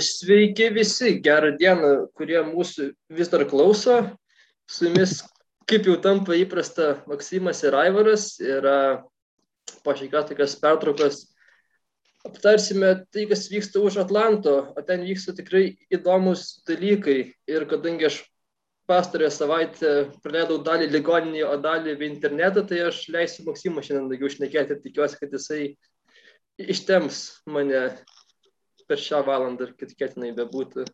Sveiki visi, gerą dieną, kurie mūsų vis dar klauso. Su jumis, kaip jau tampa įprasta, Maksimas ir Aivaras. Ir po šiek tiek tokios pertraukos aptarsime tai, kas vyksta už Atlanto, o ten vyksta tikrai įdomus dalykai. Ir kadangi aš pastarąją savaitę praleidau dalį ligoninėje, o dalį į internetą, tai aš leisiu Maksimą šiandien daugiau šnekėti ir tikiuosi, kad jisai ištems mane per šią valandą ir kad ketinai bebūtų.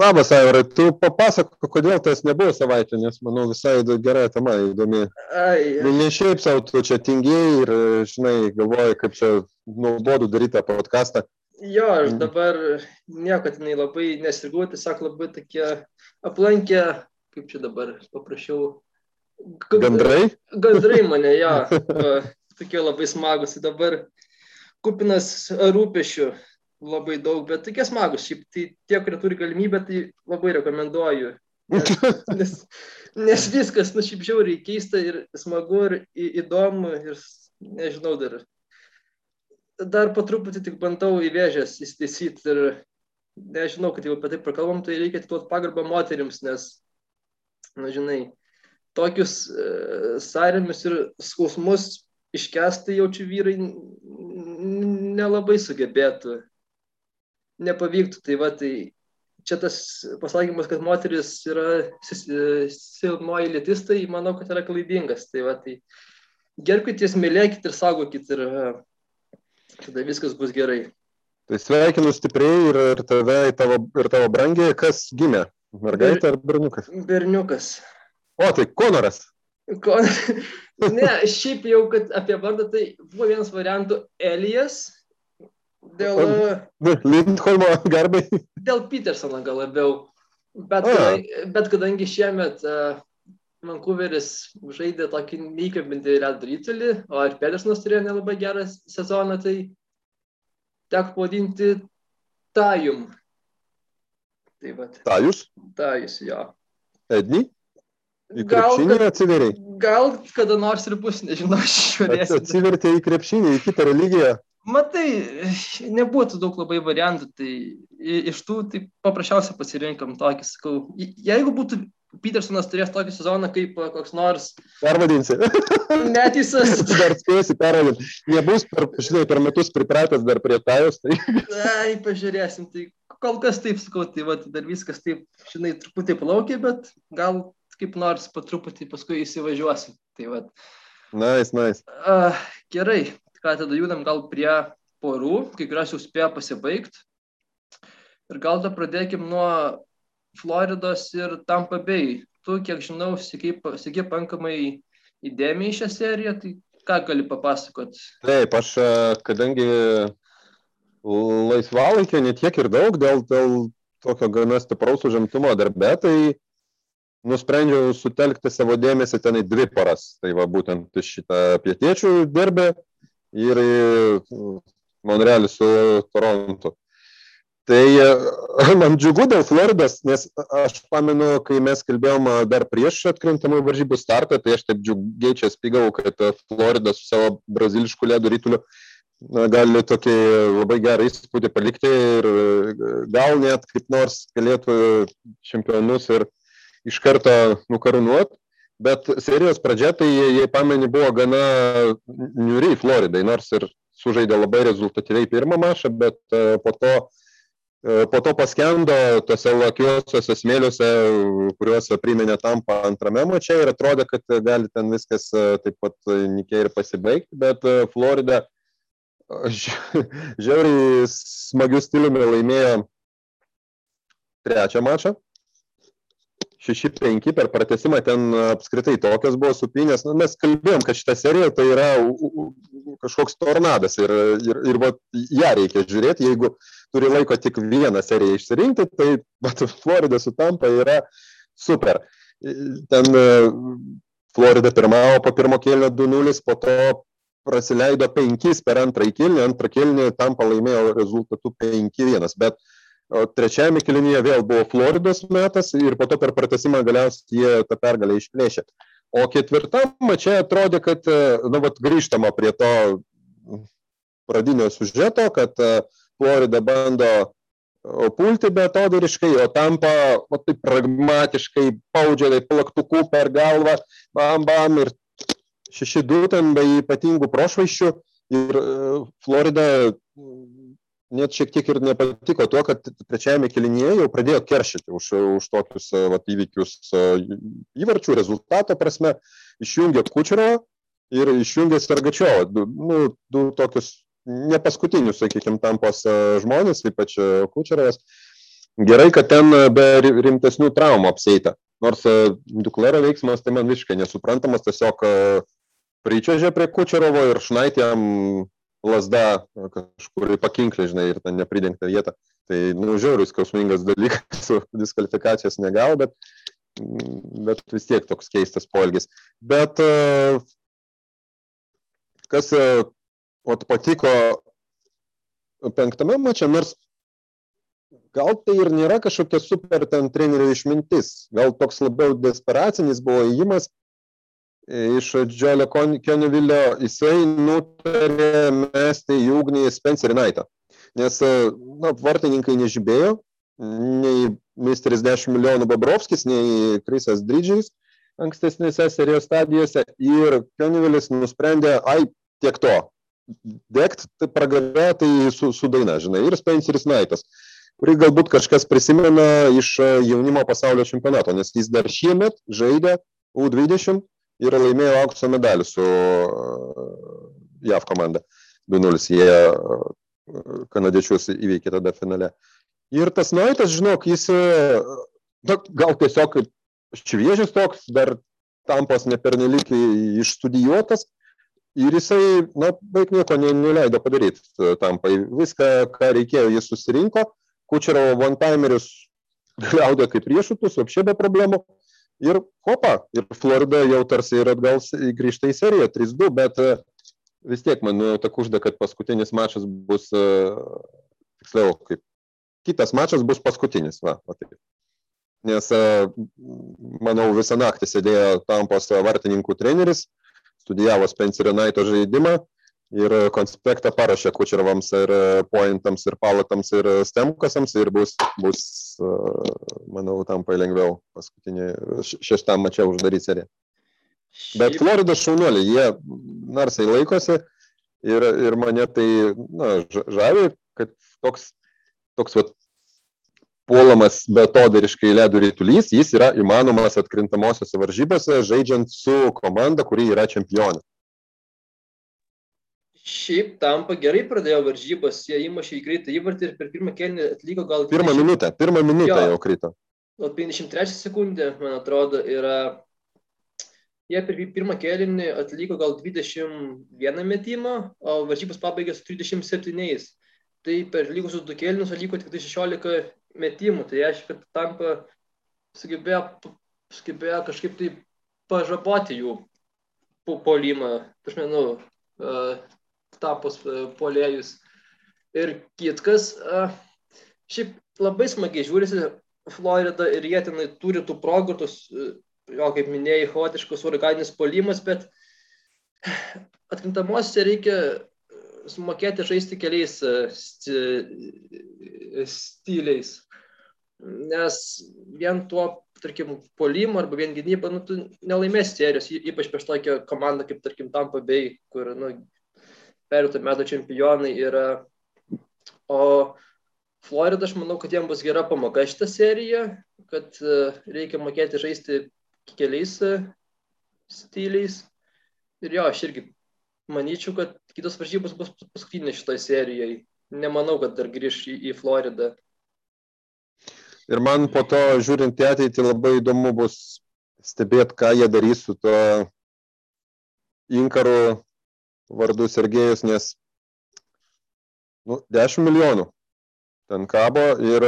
Labas, Aivarai, tu papasako, kodėl tas nebuvo savaitė, nes manau visai gera tema, įdomi. Ai, ai. Ne šiaip savo, tu čia tingiai ir, žinai, galvoji, kaip čia nuobodu daryti tą podcastą. Jo, aš mhm. dabar niekad nei labai nesirgau, tiesiog labai tokie aplankė, kaip čia dabar paprašiau. Gandrai? Gandrai mane, jo, tokie labai smagus. Dabar kupinas rūpešių labai daug, bet tokie smagus. Šiaip tai tie, kurie turi galimybę, tai labai rekomenduoju. Nes, nes, nes viskas, nu šiaip žiauriai keista ir smagu ir įdomu ir nežinau dar. Dar po truputį tik bandau į vėžės įsitaisyti ir nežinau, kad jau apie tai prakalbam, tai reikia atiduoti pagarbą moterims, nes, na žinai, tokius e, sąrėmius ir skausmus iškesti jaučiu vyrai nelabai sugebėtų, nepavyktų. Tai va, tai čia tas pasakymas, kad moteris yra silpnoji lytis, tai manau, kad yra klaidingas. Tai va, tai gerbkitės, mylėkit ir saugokit ir tada viskas bus gerai. Tai sveikinu stipriai ir, ir tave, ir tavo, ir tavo brangiai, kas gimė? Mergaitė ar berniukas? Berniukas. O, tai Konoras. Ko... Ne, šiaip jau, kad apie vardą tai buvo vienas variantų Elijas. Dėl... Lindholmo garbai. Dėl Petersono gal labiau. Bet, kadangi, bet kadangi šiemet uh, Vancouveris žaidė tokį neįkabintį ledo rytulį, o ir Petersonas turėjo nelabai gerą sezoną, tai teko pavadinti Tajum. Tai Tajus? Tajus, jo. Edny? Į krepšinį gal, atsiveriai? Gal kada nors ir bus, nežinau, žiūrėsiu. Atsivertė į krepšinį, į kitą religiją. Matai, nebūtų daug labai variantų, tai iš tų tai paprasčiausiai pasirinkam tokį, sakau, jeigu būtų Petersonas turės tokį sezoną kaip koks nors. Pervadinsi. Netisas. dar spėsi pervadinti. Nebus, per, žinai, per metus pripratęs dar prie tajos. Tai... Ai, pažiūrėsim. Tai kol kas taip sakau, tai va, dar viskas taip, žinai, truputį plaukia, bet gal kaip nors po truputį paskui įsivažiuosim. Tai va. Nice, nice. Uh, gerai, ką tada judam gal prie porų, kai kurios jau spėjo pasibaigti. Ir gal tada pradėkim nuo Floridos ir Tampa Bay. Tu, kiek žinau, sėki pankamai įdėmiai šią seriją, tai ką gali papasakot? Taip, aš kadangi laisvalaikio netiek ir daug dėl, dėl tokio gana stipraus užimtumo darbe, tai nusprendžiau sutelkti savo dėmesį ten į dvi paras. Tai va būtent šitą pietiečių derbę ir Monrealį su Torontu. Tai man džiugu dėl Floridos, nes aš pamenu, kai mes kalbėjom dar prieš atkrintamų varžybų startą, tai aš taip džiugiai čia spygau, kad Florida su savo brazilišku ledo rytuliu gali tokį labai gerą įspūdį palikti ir gal net kaip nors galėtų čempionus ir iš karto nukarūnuot, bet serijos pradžia, tai jei pameni, buvo gana niuriai Floridai, nors ir sužaidė labai rezultatyviai pirmą mašą, bet e, po to, e, po to paskendo tose lakiuosiuose smėliuose, kuriuos priminė tampa antrame mače ir atrodė, kad gali ten viskas e, taip pat nikiai ir pasibaigti, bet Florida žiauriai smagių stiliumi laimėjo trečią mačą šeši penki per pratęsimą ten apskritai tokios buvo supynės. Nu, mes kalbėjom, kad šita serija tai yra kažkoks tornadas ir, ir, ir va, ją reikia žiūrėti. Jeigu turi laiko tik vieną seriją išsirinkti, tai bet Florida sutampa yra super. Ten e, Florida pirmavo po pirmo kėlinio 2-0, po to praleido 5 per antrą kėlinį, antrą kėlinį tampa laimėjo rezultatu 5-1. Bet O trečiajame kilinyje vėl buvo Floridos metas ir po to per pratesimą galiausiai jie tą pergalę išplėšė. O ketvirtam čia atrodė, kad, nu, vat, grįžtama prie to pradinio sužeto, kad Florida bando pulti betodariškai, o tampa o, taip pragmatiškai paudžia tai plaktuku per galvą, bam bam ir 6-2 ten be ypatingų prošvaiščių ir Florida net šiek tiek ir nepatiko tuo, kad trečiajame kilinėje jau pradėjo keršyti už, už tokius vat, įvykius įvarčių rezultato prasme, išjungė Kučerovą ir išjungė Sergačiovą. Du, nu, du tokius ne paskutinius, sakykime, tampos žmonės, ypač Kučerovas. Gerai, kad ten be rimtesnių traumų apseita. Nors Duklero veiksmas tai man visiškai nesuprantamas, tiesiog pričiažė prie Kučerovo ir šnaitėm lasda kažkur į pakinklį, žinai, ir ten nepridengta vieta. Tai, nu, žiauriai skausmingas dalykas, diskvalifikacijos negavo, bet, bet vis tiek toks keistas polgis. Bet kas vat, patiko penktame mače, nors gal tai ir nėra kažkokia super ten trenerio išmintis, gal toks labiau desperacinis buvo įimas iš Džolio Kennevilio, jisai nutarė mesti į ugnį Spencerį Naitą. Nes na, vartininkai nežibėjo, nei Misteris 10 milijonų Babrovskis, nei Krisas Dridžiais ankstesnėse serijos stadijose ir Kennevilis nusprendė, ai, tiek to, degt tai pragarė tai su, su daina, žinai, ir Spenceris Naitas, kurį galbūt kažkas prisimena iš jaunimo pasaulio čempionato, nes jis dar šiemet žaidė U20 ir laimėjo aukso medalį su JAV komanda. 2-0 jie kanadiečius įveikė tada finale. Ir tas Naitas, žinok, jis na, gal tiesiog šviežias toks, dar tampos nepernelik išstudijuotas, ir jisai na beveik nieko ne, neleido padaryti tampai. Viską, ką reikėjo, jis susirinko. Kučerovo one-timerius gliaudė kaip riešutus, apšė be problemų. Ir hopa, ir Florida jau tarsi ir atgal grįžta į seriją 3-2, bet vis tiek man ta kužda, kad paskutinis mačas bus, tiksliau, kaip kitas mačas bus paskutinis. Va, va taip. Nes, manau, visą naktį sėdėjo tampos vartininkų treneris, studijavo Spencerio Naito žaidimą ir konspektą parašė kučerovams ir pointams ir palatams ir stemkasams ir bus, bus manau, tampai lengviau paskutinį šeštam mačiau uždaryti seriją. Bet Florida šaunuoliai, jie narsiai laikosi ir, ir mane tai na, žavi, kad toks, toks vat, puolamas betodariškai ledų rytulys, jis yra įmanomas atkrintamosiose varžybose, žaidžiant su komanda, kuri yra čempionė. Šiaip tampa gerai pradėjo varžybas, jie įmušė į greitą įvartį ir per pirmą kelnį atliko gal... Pirmą 20... minutę, pirmą minutę jo, jau krito. Gal 53 sekundė, man atrodo, yra... Jie per pirmą kelnį atliko gal 21 metimą, o varžybas pabaigė su 37. Tai per lygusius du kelnius atliko tik 16 metimų, tai reiškia, kad tampa sugebėjo, sugebėjo kažkaip tai pažaboti jų polimą, aš manau, tapus uh, polėjus. Ir kitkas, uh, šiaip labai smagiai žiūrisi Florida ir jie tenai turi tų progų, tos, jo, kaip minėjai, chaotiškos organinis polimas, bet atkrintamosiose reikia sumokėti žaisti keliais stiliais. Nes vien tuo, tarkim, polimu arba vien gynybą, nu, tu nelaimės serijos, ypač prieš tokią komandą kaip, tarkim, Tampa Bay, kur, nu, perėtų metų čempionai yra. O Florida, aš manau, kad jiems bus gera pamoka šitą seriją, kad reikia mokėti žaisti keliais stiliais. Ir jo, aš irgi manyčiau, kad kitos varžybos bus paskutinės šitoje serijoje. Nemanau, kad dar grįž į, į Floridą. Ir man po to, žiūrint į ateitį, labai įdomu bus stebėti, ką jie darys su tuo inkaru vardu Sergejus, nes nu, 10 milijonų ten kabo ir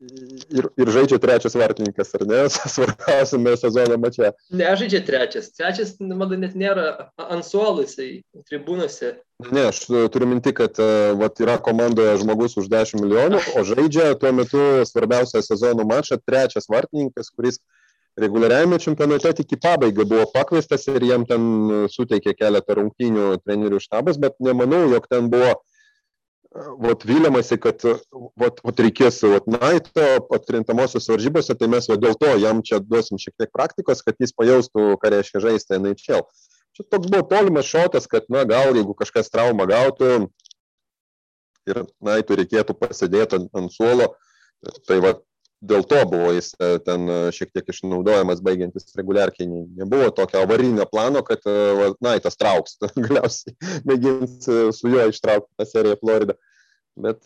ir, ir žaidžia trečias vartininkas, ar ne, svarbiausiame sezono mače. Nežaidžia trečias. Trečias, manau, net nėra ant suolų, jisai tribūnose. Ne, aš turiu minti, kad vat, yra komandoje žmogus už 10 milijonų, o žaidžia tuo metu svarbiausią sezono mačą trečias vartininkas, kuris reguliariajame čempionate tik į pabaigą buvo pakviestas ir jam ten suteikė keletą rungtynių trenerių štabas, bet nemanau, jog ten buvo vat viliamasi, kad vat, vat reikės vat, Naito atkrintamosios varžybose, tai mes va, dėl to jam čia duosim šiek tiek praktikos, kad jis pajaustų, ką reiškia žaisti NHL. Čia toks buvo tolimas šotas, kad, na, gal jeigu kažkas traumą gautų ir Naito reikėtų pasidėti ant, ant suolo, tai va, dėl to buvo jis e, ten e, šiek tiek išnaudojamas baigiantis reguliarkiai. Nebuvo tokio avarinio plano, kad e, Naitas trauks, galiausiai mėgins su juo ištraukti tą seriją Floridą. Bet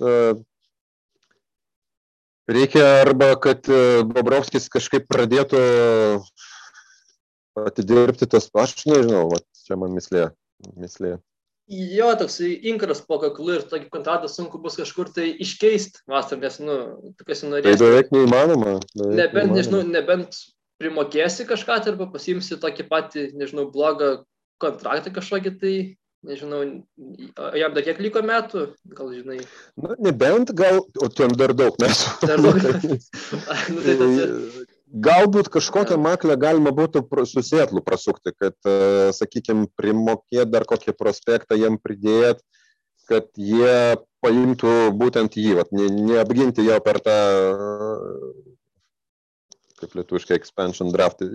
reikia arba, kad Bobrovskis kažkaip pradėtų atidirbti tas, aš nežinau, va, čia man mislė. mislė. Jo, toks inkaras po kaklu ir tokį kontraktą sunku bus kažkur tai iškeisti vasarą, nes, nu, kas norės. Tai beveik neįmanoma. Beveik nebent, neįmanoma. nežinau, nebent primokėsi kažką, tai arba pasimsi tokį patį, nežinau, blogą kontraktą kažkokį, tai, nežinau, jam dar kiek liko metų, gal žinai. Na, nebent gal, o ten dar daug metų. Dar daug nu, tai tada, Galbūt kažkokią maklę galima būtų su Sietlu prasukti, kad, sakykime, primokėt dar kokį prospektą jiem pridėt, kad jie paimtų būtent jį, vat, ne, neapginti jo per tą, kaip lietuviškai, expansion draft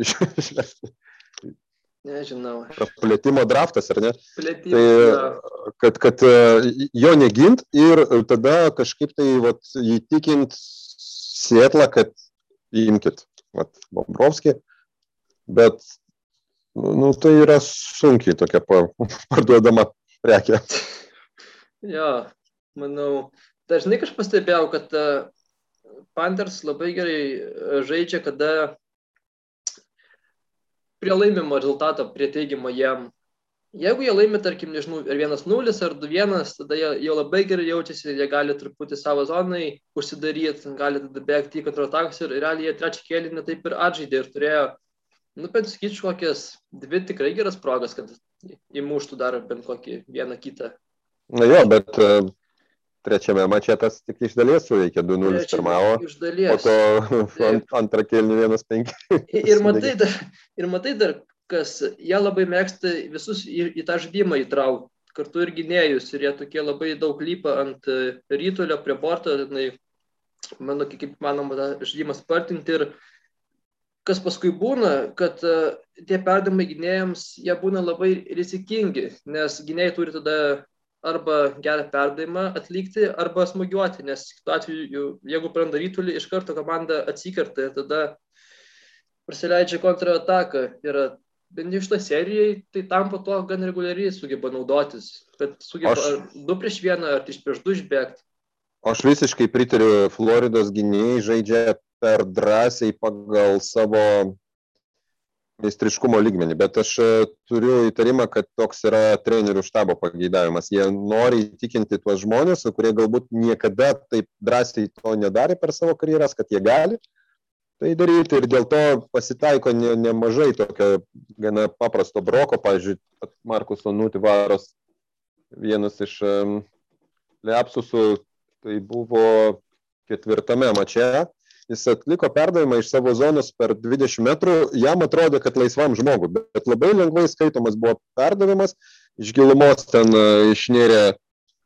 nežinau. Plėtimo draftas, ar ne? Plėtimas. Tai, kad, kad e, jo negint ir tada kažkaip tai vat, įtikint Sietlą, kad imkit vat, Bobrovskį, bet nu, nu, tai yra sunkiai tokia pa, parduodama prekė. Jo, manau, dažnai aš pastebėjau, kad e, Panthers labai gerai e, žaidžia, kada prie laimimo rezultato, prie teigiamo jam. Jeigu jie laimi, tarkim, nežinau, ar 1-0 ar 2-1, tada jie, jie labai gerai jaučiasi, jie gali truputį savo zonai užsidaryti, gali tada bėgti į kontratakus ir realiai jie trečią kėlinį taip ir atžaidė ir turėjo, nu, bent sakyčiau, kokias dvi tikrai geras progas, kad įmuštų dar bent kokį vieną kitą. Na jo, bet e, trečiame mače tas tik iš dalies suveikė 2-0 Trečią pirmavo, Iš po dalies. to Taip. ant, antrą kėlinį 1-5. Ir matai, dar, ir matai dar, kas, jie labai mėgsta visus į, į tą žaidimą įtraukti, kartu ir gynėjus, ir jie tokie labai daug lypa ant e, rytulio prie borto, tenai, mano, kaip manoma, tą žaidimą spartinti ir kas paskui būna, kad e, tie perdamai gynėjams, jie būna labai rizikingi, nes gynėjai turi tada arba gerą perdavimą atlikti, arba smūgiuoti, nes kitu atveju, jeigu praranda rytulį, iš karto komanda atsikerta ir tada prasileidžia kontrataką. Ir bent jau šitą seriją, tai tampa tuo gan reguliariai sugeba naudotis, bet sugeba Aš- du prieš vieną, ar trys prieš du išbėgti. Aš visiškai pritariu, Floridos gynėjai žaidžia per drąsiai pagal savo meistriškumo lygmenį, bet aš e, turiu įtarimą, kad toks yra trenerių štabo pageidavimas. Jie nori įtikinti tuos žmonės, kurie galbūt niekada taip drąsiai to nedarė per savo karjeras, kad jie gali tai daryti ir dėl to pasitaiko ne, nemažai tokio gana paprasto broko, pavyzdžiui, Markuso Nutivaros vienas iš um, Lepsusų, tai buvo ketvirtame mače, jis atliko perdavimą iš savo zonos per 20 metrų, jam atrodė, kad laisvam žmogui, bet labai lengvai skaitomas buvo perdavimas, iš gilumos ten e, išnėrė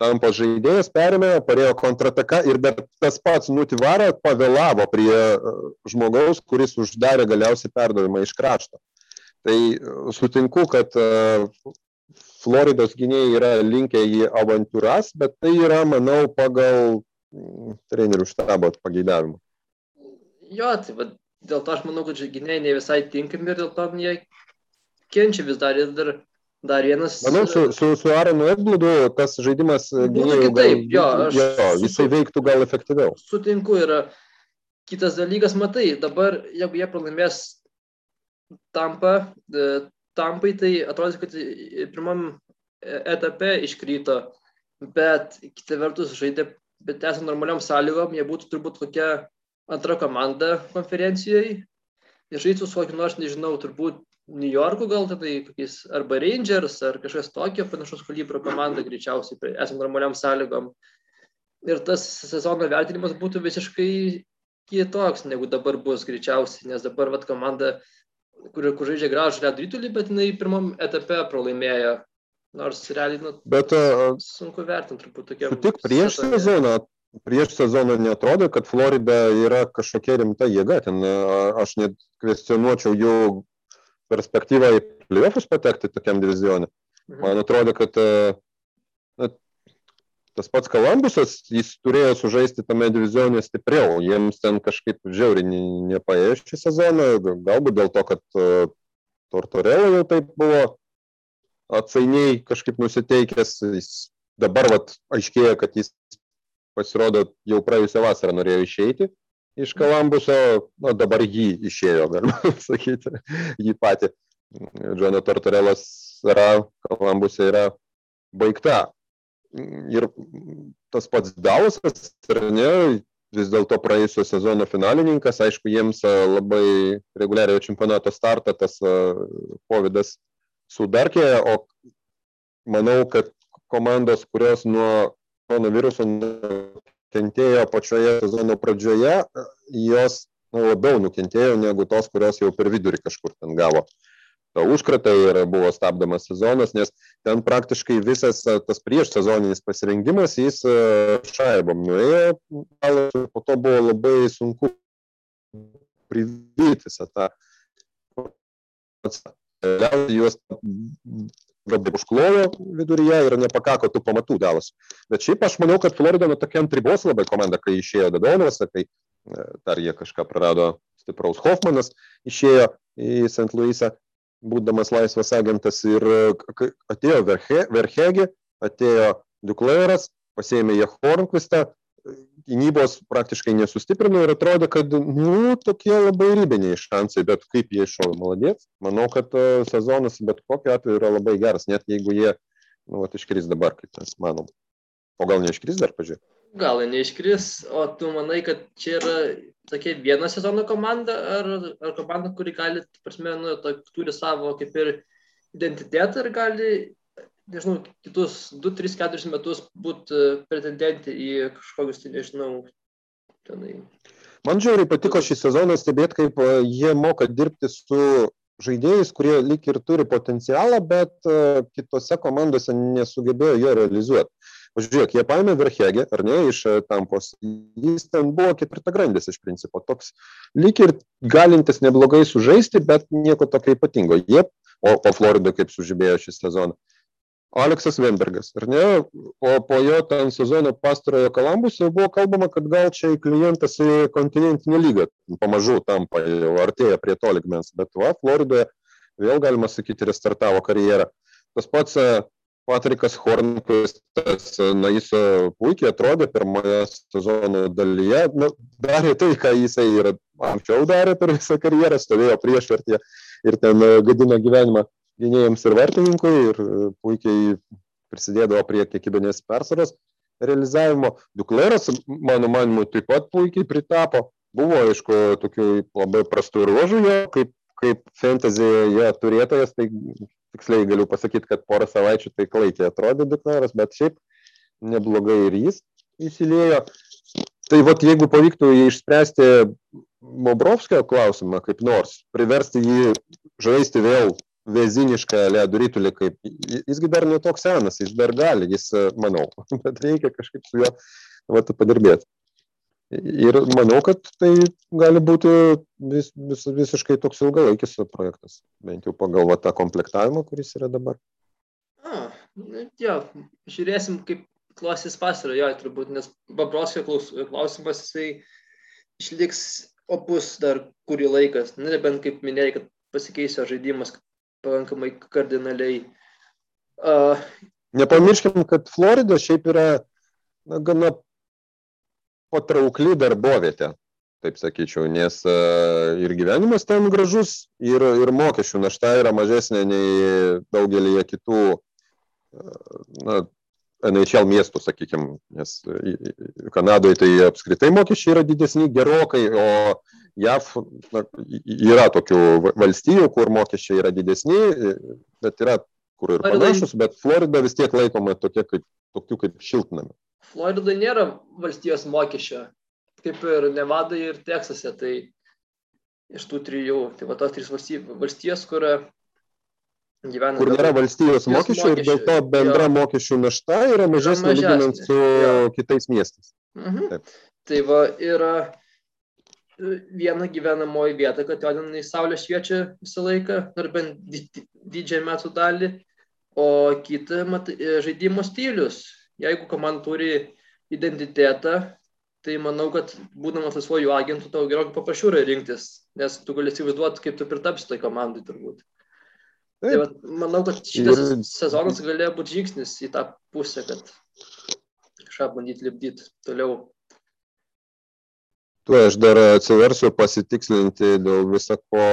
tampo žaidėjas, perėmė, parėjo kontrataka ir dar tas pats Nutivara pavėlavo prie e, žmogaus, kuris uždarė galiausiai perdavimą iš krašto. Tai e, sutinku, kad e, Floridos gynėjai yra linkę į avantūras, bet tai yra, manau, pagal mm, trenerių štabo pageidavimą. Jo, tai va, dėl to aš manau, kad gynėjai ne visai tinkami ir dėl to jie kenčia vis dar ir dar, dar vienas. Manau, su, su, su Aronu Ekbludu tas žaidimas Būtų gynėjų kitaip, jo, aš jo, jisai veiktų gal efektyviau. Sutinku, yra kitas dalykas, matai, dabar jeigu jie pralaimės tampą, e, tampai, tai atrodys, kad pirmam etape iškryto, bet kita vertus žaidė, bet esant normaliam sąlygom, jie būtų turbūt kokia antra komanda konferencijoje. Ir žaidžiu su kokiu nors, nežinau, turbūt New Yorku gal tada kokiais arba Rangers ar kažkas tokio panašaus kalibro komanda greičiausiai esant normaliam sąlygom. Ir tas sezono vertinimas būtų visiškai kitoks, negu dabar bus greičiausiai, nes dabar vat, komanda, kur, kur žaidžia gražų ledo rytulį, bet jinai pirmam etape pralaimėjo. Nors realiai, nu, Bet uh, sunku vertinti truputį tokia. tik prieš sezoną, prieš sezoną netrodo, kad Florida yra kažkokia rimta jėga. Ten uh, aš net kvestionuočiau jų perspektyvą į playoffus patekti tokiam divizionui. Mhm. Man atrodo, kad uh, na, tas pats Kalambusas, jis turėjo sužaisti tame divizione stipriau. Jiems ten kažkaip žiauriai ne- nepaėjo šį sezoną, galbūt dėl to, kad uh, Tortorello jau taip buvo atsainiai kažkaip nusiteikęs. Jis dabar vat, aiškėja, kad jis pasirodo jau praėjusią vasarą norėjo išeiti iš Kalambuso, na dabar jį išėjo, galima sakyti, jį patį. Džono Tortorelas yra, Kalambuse yra baigta. Ir tas pats Dausas, ar ne, vis dėlto praėjusio sezono finalininkas, aišku, jiems a, labai reguliariojo čempionato startą tas a, COVID sudarkė, o manau, kad komandos, kurios nuo koronaviruso nukentėjo pačioje sezono pradžioje, jos na, labiau nukentėjo negu tos, kurios jau per vidurį kažkur ten gavo tą užkratą ir buvo stabdomas sezonas, nes ten praktiškai visas a, tas prieš sezoninis pasirengimas, jis a, šaibom nuėjo, po to buvo labai sunku privyti visą tą Galiausiai juos galbūt užklojo viduryje ir nepakako tų pamatų dalas. Bet šiaip aš manau, kad Florida nu tokia ant ribos labai komanda, kai išėjo Dadonovas, kai e, dar jie kažką prarado stipraus Hoffmanas, išėjo į St. Louisą, būdamas laisvas agentas ir e, atėjo Verhe, Verhegi, atėjo Duklairas, pasėmė jie Hornquistą, gynybos praktiškai nesustiprino ir atrodo, kad, nu, tokie labai ribiniai šansai, bet kaip jie iššovė, maladėts. Manau, kad uh, sezonas bet kokiu atveju yra labai geras, net jeigu jie, nu, vat, iškris dabar, kaip mes manom. O gal neiškris dar, pažiūrėjau. Gal neiškris, o tu manai, kad čia yra tokia vieno sezono komanda, ar, ar komanda, kuri gali, prasme, nu, to, turi savo kaip ir identitetą ir gali, nežinau, kitus 2, 3, 4 metus būti pretendenti į kažkokius, tai nežinau, tenai. Man žiauriai patiko šį sezoną stebėti, kaip e, jie moka dirbti su žaidėjais, kurie lyg ir turi potencialą, bet e, kitose komandose nesugebėjo jo realizuoti. Pažiūrėk, jie paėmė Verhegę, ar ne, iš e, Tampos. Jis ten buvo ketvirta grandis iš principo. Toks lyg ir galintis neblogai sužaisti, bet nieko tokio ypatingo. Jie, o, o Florida kaip sužibėjo šį sezoną. Aleksas Venbergas, ar ne? O po jo ten sezono pastarojo Kalambus jau buvo kalbama, kad gal čia klientas į kontinentinę lygą pamažu tampa, jau artėja prie to ligmens. Bet va, Floridoje vėl galima sakyti, restartavo karjerą. Tas pats e, Patrikas Hornquistas, e, na jis e, puikiai atrodė pirmoje sezono dalyje, nu, darė tai, ką jisai ir anksčiau darė per visą karjerą, stovėjo priešvartį ir ten gadino gyvenimą gynėjams ir vartininkui ir e, puikiai prisidėdavo prie kiekybinės persvaros realizavimo. Dukleras, mano manimu, taip pat puikiai pritapo. Buvo, aišku, tokių labai prastų ruožų jo, kaip, kaip fantasy jo turėtojas, tai tiksliai galiu pasakyti, kad porą savaičių tai klaikiai atrodė Dukleras, bet šiaip neblogai ir jis įsilėjo. Tai vat jeigu pavyktų jį išspręsti Mobrovskio klausimą kaip nors, priversti jį žaisti vėl vezinišką ledo rytulį, kaip jisgi dar ne toks senas, jis dar gali, jis, manau, bet reikia kažkaip su juo vat, padirbėti. Ir manau, kad tai gali būti vis, vis, visiškai toks ilgalaikis projektas, bent jau pagal va, tą komplektavimą, kuris yra dabar. A, nu, jo, žiūrėsim, kaip klostys pasaro, jo, turbūt, nes Babroskio klausimas, jisai išliks opus dar kurį laikas, nebent kaip minėjai, kad pasikeisio žaidimas pakankamai kardinaliai. Uh, Nepamirškim, kad Florida šiaip yra na, gana patraukli darbovietė, taip sakyčiau, nes ir gyvenimas ten gražus, ir, ir mokesčių našta yra mažesnė nei daugelį kitų na, NHL miestų, sakykime, nes Kanadoje tai apskritai mokesčiai yra didesni gerokai, o JAV na, yra tokių valstybių, kur mokesčiai yra didesni, bet yra kur ir panašus, bet Florida vis tiek laikoma tokia kaip, tokiu kaip šiltnami. Florida nėra valstijos mokesčio kaip ir Nevadai ir Teksase, tai iš tų trijų, tai va tos trys valstijos, kur gyvena. Kur nėra valstijos mokesčių, mokesčių ir dėl to bendra jo. mokesčių našta yra mažesnė lyginant su jo. kitais miestais. Mhm. Taip. Tai va yra e, viena gyvenamoji vieta, kad ten į saulę šviečia visą laiką, ar bent didžiąją metų dalį, o kita mat, e, žaidimo stilius. Jeigu komanda turi identitetą, tai manau, kad būdamas laisvojų agentų, tau gerokai paprasčiau yra rinktis, nes tu gali įsivaizduoti, kaip tu pritapsi tai komandai turbūt. Taip. Tai va, manau, kad šitas ir... sezonas galėjo būti žingsnis į tą pusę, kad kažką bandyti lipdyti toliau. Tu aš dar atsiversiu pasitikslinti dėl viso ko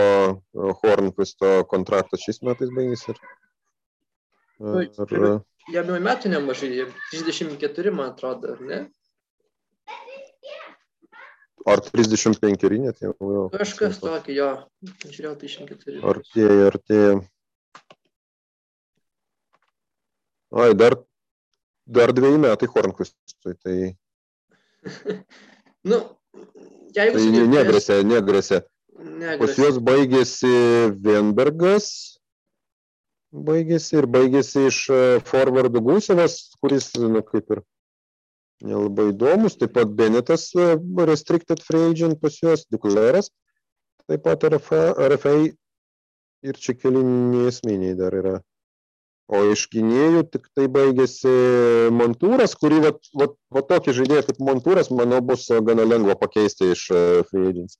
Hornquisto kontraktas šiais metais baigėsi. Ar... Jam jau metų nemažai, 34 man atrodo, ar ne? Ar 35 net jau. jau. Kažkas tokio, jo. Žiūrėjau, 34. Artėja, artėja. Ai, dar, dar dviejai metai Hornkvistui, tai... nu, jeigu... Tai negrėsia, negrėsia. Pas juos baigėsi Vienbergas, baigėsi ir baigėsi iš forwardų Gusevas, kuris, nu, kaip ir nelabai įdomus. Taip pat Benetas restricted free agent pas juos, Dukleras, taip pat RFA, RFA ir čia keli nesminiai dar yra. O iš gynėjų tik tai baigėsi Montūras, kurį va, va, va tokį žaidėją kaip Montūras, manau, bus gana lengva pakeisti iš e, free agents.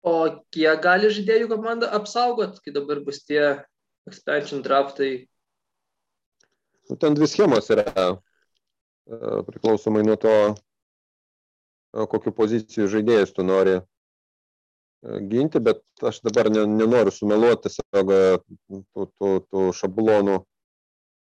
O kiek gali žaidėjų komanda apsaugot, kai dabar bus tie expansion draftai? Nu, ten dvi schemos yra priklausomai nuo to, kokiu pozicijų žaidėjus tu nori ginti, bet aš dabar nenoriu sumeluoti tiesiog tų, tų, tų šablonų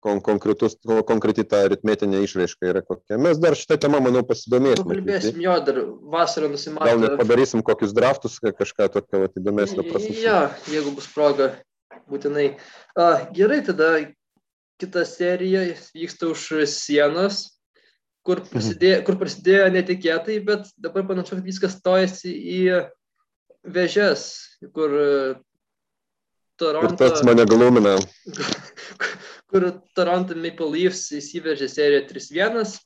kon, konkretus, konkreti ta aritmetinė išraiška yra kokia. Mes dar šitą temą, manau, pasidomėsime. Kalbėsim, jo, dar vasarą nusimatome. Gal net padarysim kokius draftus, kažką tokio vat, įdomesnio prasme. Jo, jeigu bus proga, būtinai. A, gerai, tada kita serija vyksta už sienos kur mhm. prasidėjo, kur prasidėjo netikėtai, bet dabar panašu, kad viskas stojasi į vežes, kur e, Toronto... Ir tas mane glumina. kur Toronto Maple Leafs įsivežė seriją 3-1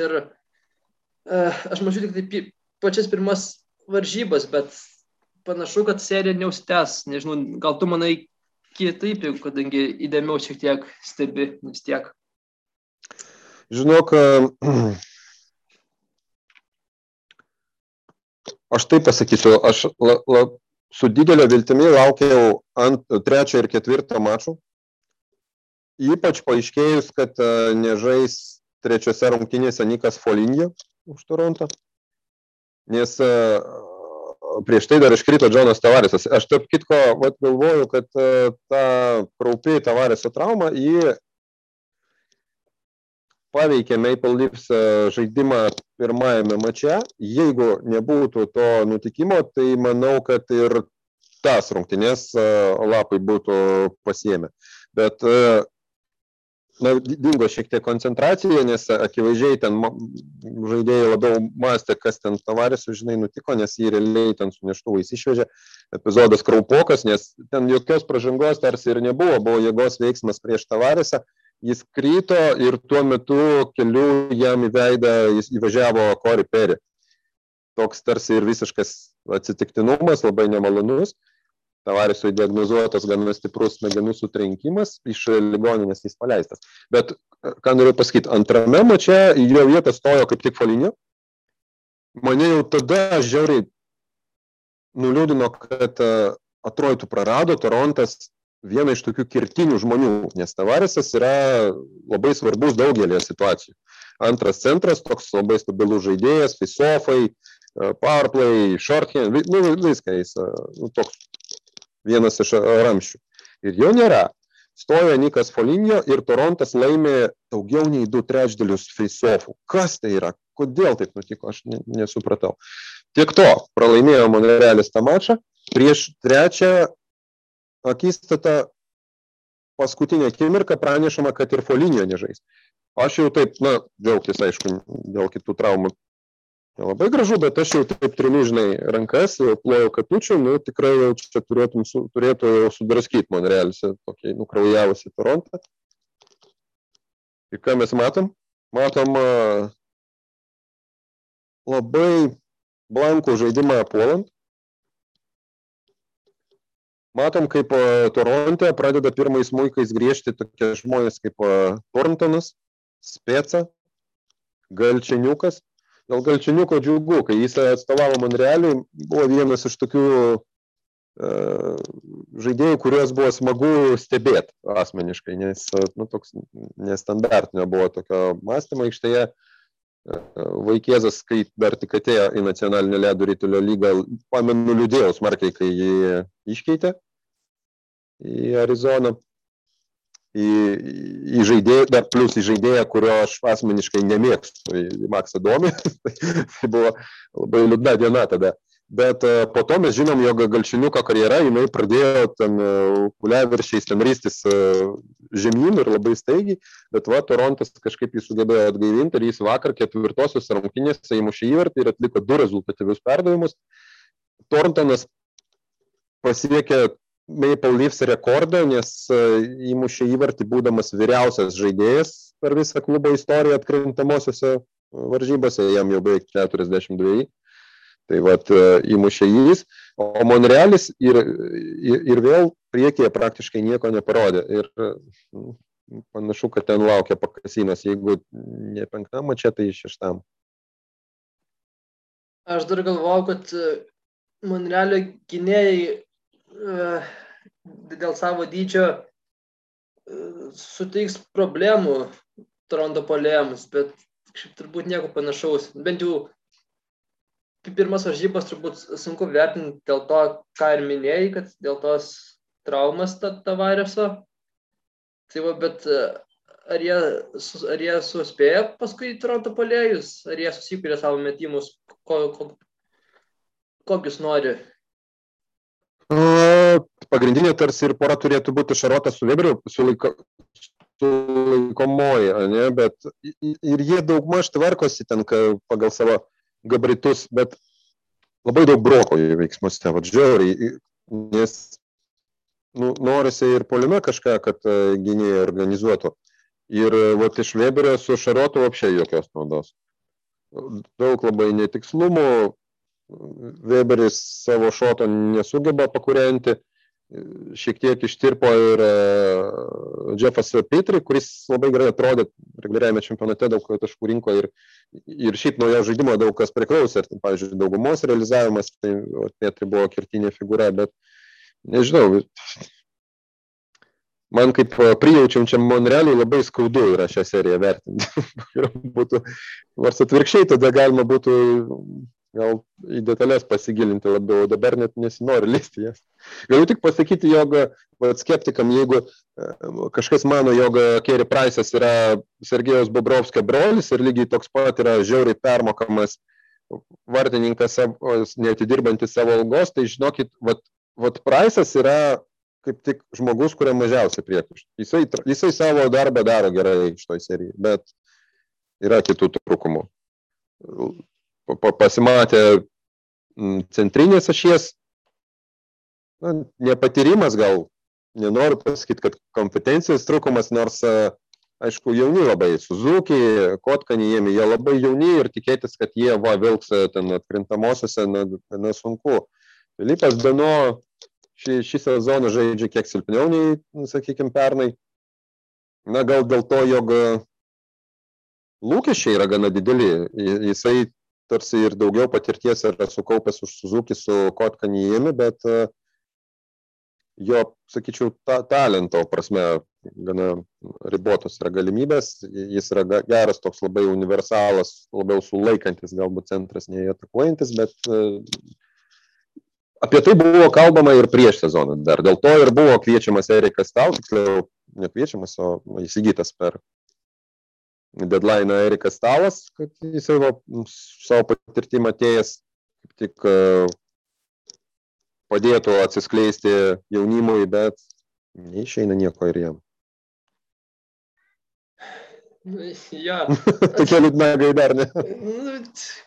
ir uh, aš mačiau tik tai pačias pirmas varžybas, bet panašu, kad serija neužtęs. Nežinau, gal tu manai kitaip, kadangi įdėmiau šiek tiek stebi vis tiek. Žinok, aš taip pasakysiu, aš la, la, su didelio viltimi laukiau ant trečio ir ketvirto mačų. Ypač paaiškėjus, kad nežais trečiose rungtynėse Nikas Folinio už Torontą. Nes prieš tai dar iškrito Džonas Tavarisas. Aš taip kitko vat, galvoju, kad ta kraupiai Tavariso trauma, ji paveikė Maple Leafs e, žaidimą pirmajame mače. Jeigu nebūtų to nutikimo, tai manau, kad ir tas rungtynės e, lapai būtų pasiemę. Bet e, na, dingo šiek tiek koncentracija, nes akivaizdžiai ten žaidėjai labiau mąstė, kas ten tavarisų, žinai, nutiko, nes jį realiai ten su neštuvais išvežė. Epizodas kraupokas, nes ten jokios pažangos tarsi ir nebuvo, buvo jėgos veiksmas prieš tavarisą jis krito ir tuo metu keliu jam į veidą jis įvažiavo Kori Peri. Toks tarsi ir visiškas atsitiktinumas, labai nemalonus. Tavarisui diagnozuotas gana stiprus smegenų sutrenkimas, iš ligoninės jis paleistas. Bet, ką noriu pasakyti, antrame mače į jo vietą stojo kaip tik Folinio. Mane jau tada žiauriai nuliūdino, kad atrodytų prarado Torontas vieną iš tokių kirtinių žmonių, nes Tavaresas yra labai svarbus daugelį situacijų. Antras centras, toks labai stabilus žaidėjas, fisofai, e, powerplay, shorthand, nu, viską jis, e, nu, toks vienas iš ramščių. Ir jo nėra. Stoja Nikas Folinio ir Torontas laimė daugiau nei du trečdalius faceoffų. Kas tai yra? Kodėl taip nutiko, aš nesupratau. Tiek to, pralaimėjo Monrealis tą mačą. Prieš trečią akistata paskutinė akimirka pranešama, kad ir Folinio nežais. Aš jau taip, na, džiaugtis, aišku, dėl kitų traumų Labai gražu, bet aš jau taip trinu, žinai, rankas, jau plojau katučių, nu tikrai jau čia turėtum, su, turėtų jau sudraskyti Monrealis, tokį nukraujavusi Torontą. Ir ką mes matom? Matom labai blankų žaidimą puolant. Matom, kaip Toronte pradeda pirmais muikais griežti tokie žmonės kaip Thorntonas, Speca, Galčiniukas. Dėl Galčiniuko džiugu, kai jis atstovavo Monrealiui, buvo vienas iš tokių uh, žaidėjų, kuriuos buvo smagu stebėti asmeniškai, nes nu, toks nestandartinio buvo tokio mąstymo aikštėje. Vaikėzas, kai dar tik atėjo į nacionalinę ledų rytulio lygą, pamenu, liūdėjau smarkiai, kai jį iškeitė į Arizoną į, į žaidėją, dar plus į žaidėją, kurio aš asmeniškai nemėgstu, į Maksą Domį. tai buvo labai liūdna diena tada. Bet uh, po to mes žinom, jog Galčiniuko karjera, jinai pradėjo ten kuliaviršiais ten rystis uh, žemyn ir labai staigiai, bet va, Torontas kažkaip jį sugebėjo atgaivinti ir jis vakar ketvirtosios rungtynėse įmušė įvartį ir atliko du rezultatyvius perdavimus. Torontonas pasiekė Maple Leafs rekordą, nes e, įmušė įvartį būdamas vyriausias žaidėjas per visą klubo istoriją atkrintamosiose e, varžybose, jam jau beveik 42. Tai vad e, įmušė jis, o Monrealis ir, ir, ir vėl priekyje praktiškai nieko neparodė. Ir nu, panašu, kad ten laukia pakasinas, jeigu ne penktam mačia, tai šeštam. Aš dar galvojau, kad Monrealio gynėjai dėl savo dydžio suteiks problemų Toronto polėjams, bet šiaip turbūt nieko panašaus. Bent jau pirmas varžybas turbūt sunku vertinti dėl to, ką ir minėjai, kad dėl tos traumas Tavareso. Tai va, bet ar jie, ar jie suspėjo paskui Toronto polėjus, ar jie susikūrė savo metimus, ko, ko, kokius nori? Pagrindinė tarsi ir pora turėtų būti Šarota su Weberiu, su, laiko, su laikomoji, ne, bet ir jie daugmaž tvarkosi ten pagal savo gabaritus, bet labai daug broko jų veiksmuose, vad žiauriai, nes nu, norisi ir polime kažką, kad gynėjai organizuotų. Ir vat, iš Weberio su Šarotu apšiai jokios naudos. Daug labai netikslumų, Weberis savo šoto nesugeba pakurianti, šiek tiek ištirpo ir uh, Jeffas Petri, kuris labai gerai atrodė reguliariame čempionate, daug taškų rinko ir, ir šiaip nuo jo žaidimo daug kas priklausė. Ir, tai, pavyzdžiui, daugumos realizavimas, tai Petri buvo kertinė figūra, bet nežinau, man kaip prijaučiančiam Monrealiui labai skaudu yra šią seriją vertinti. būtų, nors atvirkščiai tada galima būtų gal į detalės pasigilinti labiau, dabar net nesinori listi jas. Galiu tik pasakyti, jog vat, skeptikam, jeigu e, kažkas mano, jog Kerry Price'as yra Sergejos Bobrovskio brolis ir lygiai toks pat yra žiauriai permokamas vartininkas, neatidirbantis savo algos, tai žinokit, vat, vat Price'as yra kaip tik žmogus, kuriam mažiausiai priekaištų. Jisai, jisai savo darbą daro gerai šitoj serijai, bet yra kitų trūkumų pasimatė centrinės ašies, na, nepatyrimas gal, nenoriu pasakyti, kad kompetencijos trūkumas, nors, aišku, jauni labai, Suzuki, Kotkanijėmi, jie labai jauni ir tikėtis, kad jie va vilks ten atkrintamosiose, na, na sunku. Filipas Beno šį, šį sezoną žaidžia kiek silpniau nei, sakykime, pernai. Na, gal dėl to, jog lūkesčiai yra gana dideli. Jisai tarsi ir daugiau patirties yra sukaupęs už Suzuki su Kotkanijimi, bet e, jo, sakyčiau, ta, talento prasme gana ribotos yra galimybės. Jis yra geras, toks labai universalas, labiau sulaikantis galbūt centras nei atakuojantis, bet e, apie tai buvo kalbama ir prieš sezoną dar. Dėl to ir buvo kviečiamas Erikas Tau, tiksliau, nekviečiamas, o įsigytas per deadline Erikas Talas, kad jis jau savo patirtimą atėjęs kaip tik e, padėtų atsiskleisti jaunimui, bet neišeina nieko ir jam. Nu, ja. Tokia liūdna gaidarnė. Nu,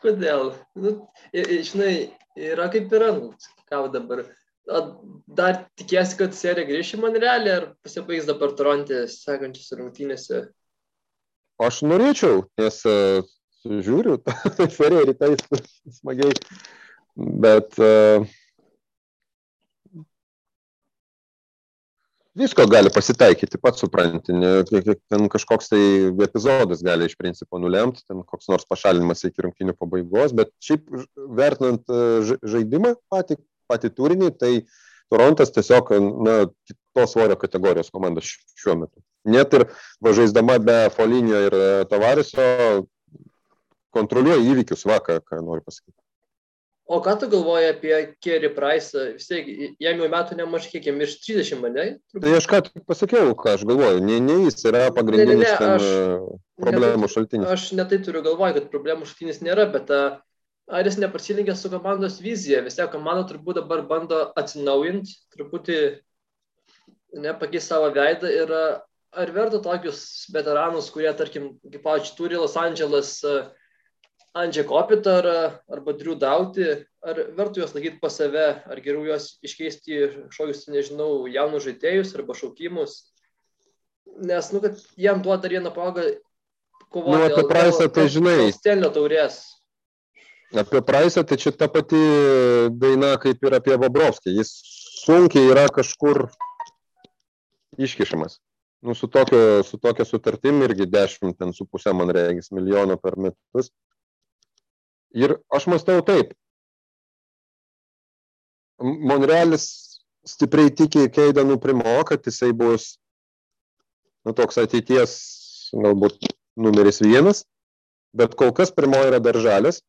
kodėl? Nu, žinai, yra kaip yra, nu, ką dabar. Dar tikėsi, kad serija grįš į Monrealį ar pasibaigs dabar Torontė sekančias rungtynėse? Aš norėčiau, nes uh, žiūriu, serija rytais smagiai, bet uh, visko gali pasitaikyti, pats supranti, ten kažkoks tai epizodas gali iš principo nulemti, ten koks nors pašalinimas iki rungtinių pabaigos, bet šiaip vertinant e, žaidimą patį, patį turinį, tai Torontas tiesiog, na, kitos svorio kategorijos komanda šiuo metu. Net ir važaisdama be Folinio ir Tavariso kontroliuoja įvykius vakar, ką noriu pasakyti. O ką tu galvoji apie Kerry Price? Vis tiek, jam jau metų nemažai, kiek jam iš 30, ne? Tai aš ką tik pasakiau, ką aš galvoju. Ne, ne jis yra pagrindinis ne, ne, ne, aš, problemų šaltinis. Aš netai turiu galvoje, kad problemų šaltinis nėra, bet ar jis neprasilinkė su komandos vizija? Vis tiek komanda turbūt dabar bando atsinaujinti, truputį nepakeisti savo veidą ir ar verta tokius veteranus, kurie, tarkim, kaip pavyzdžiui, turi Los Angeles uh, Andžia Kopitar arba Drew Dauti, ar vertų juos laikyti pas save, ar geriau juos iškeisti į kažkokius, nežinau, jaunus žaidėjus arba šaukimus. Nes, nu, kad jam duoda vieną progą kovoti. Nu, apie Praisą, tai žinai. Stelio taurės. Apie Praisą, tai čia ta pati daina kaip ir apie Babrovskį. Jis sunkiai yra kažkur iškišamas. Nu, su, tokio, su tokia sutartim irgi 10, ten su pusė, man reikės, milijono per metus. Ir aš mąstau taip. Monrealis stipriai tiki Keidanu Primo, kad jisai bus nu, toks ateities galbūt numeris vienas, bet kol kas Primo yra daržalis.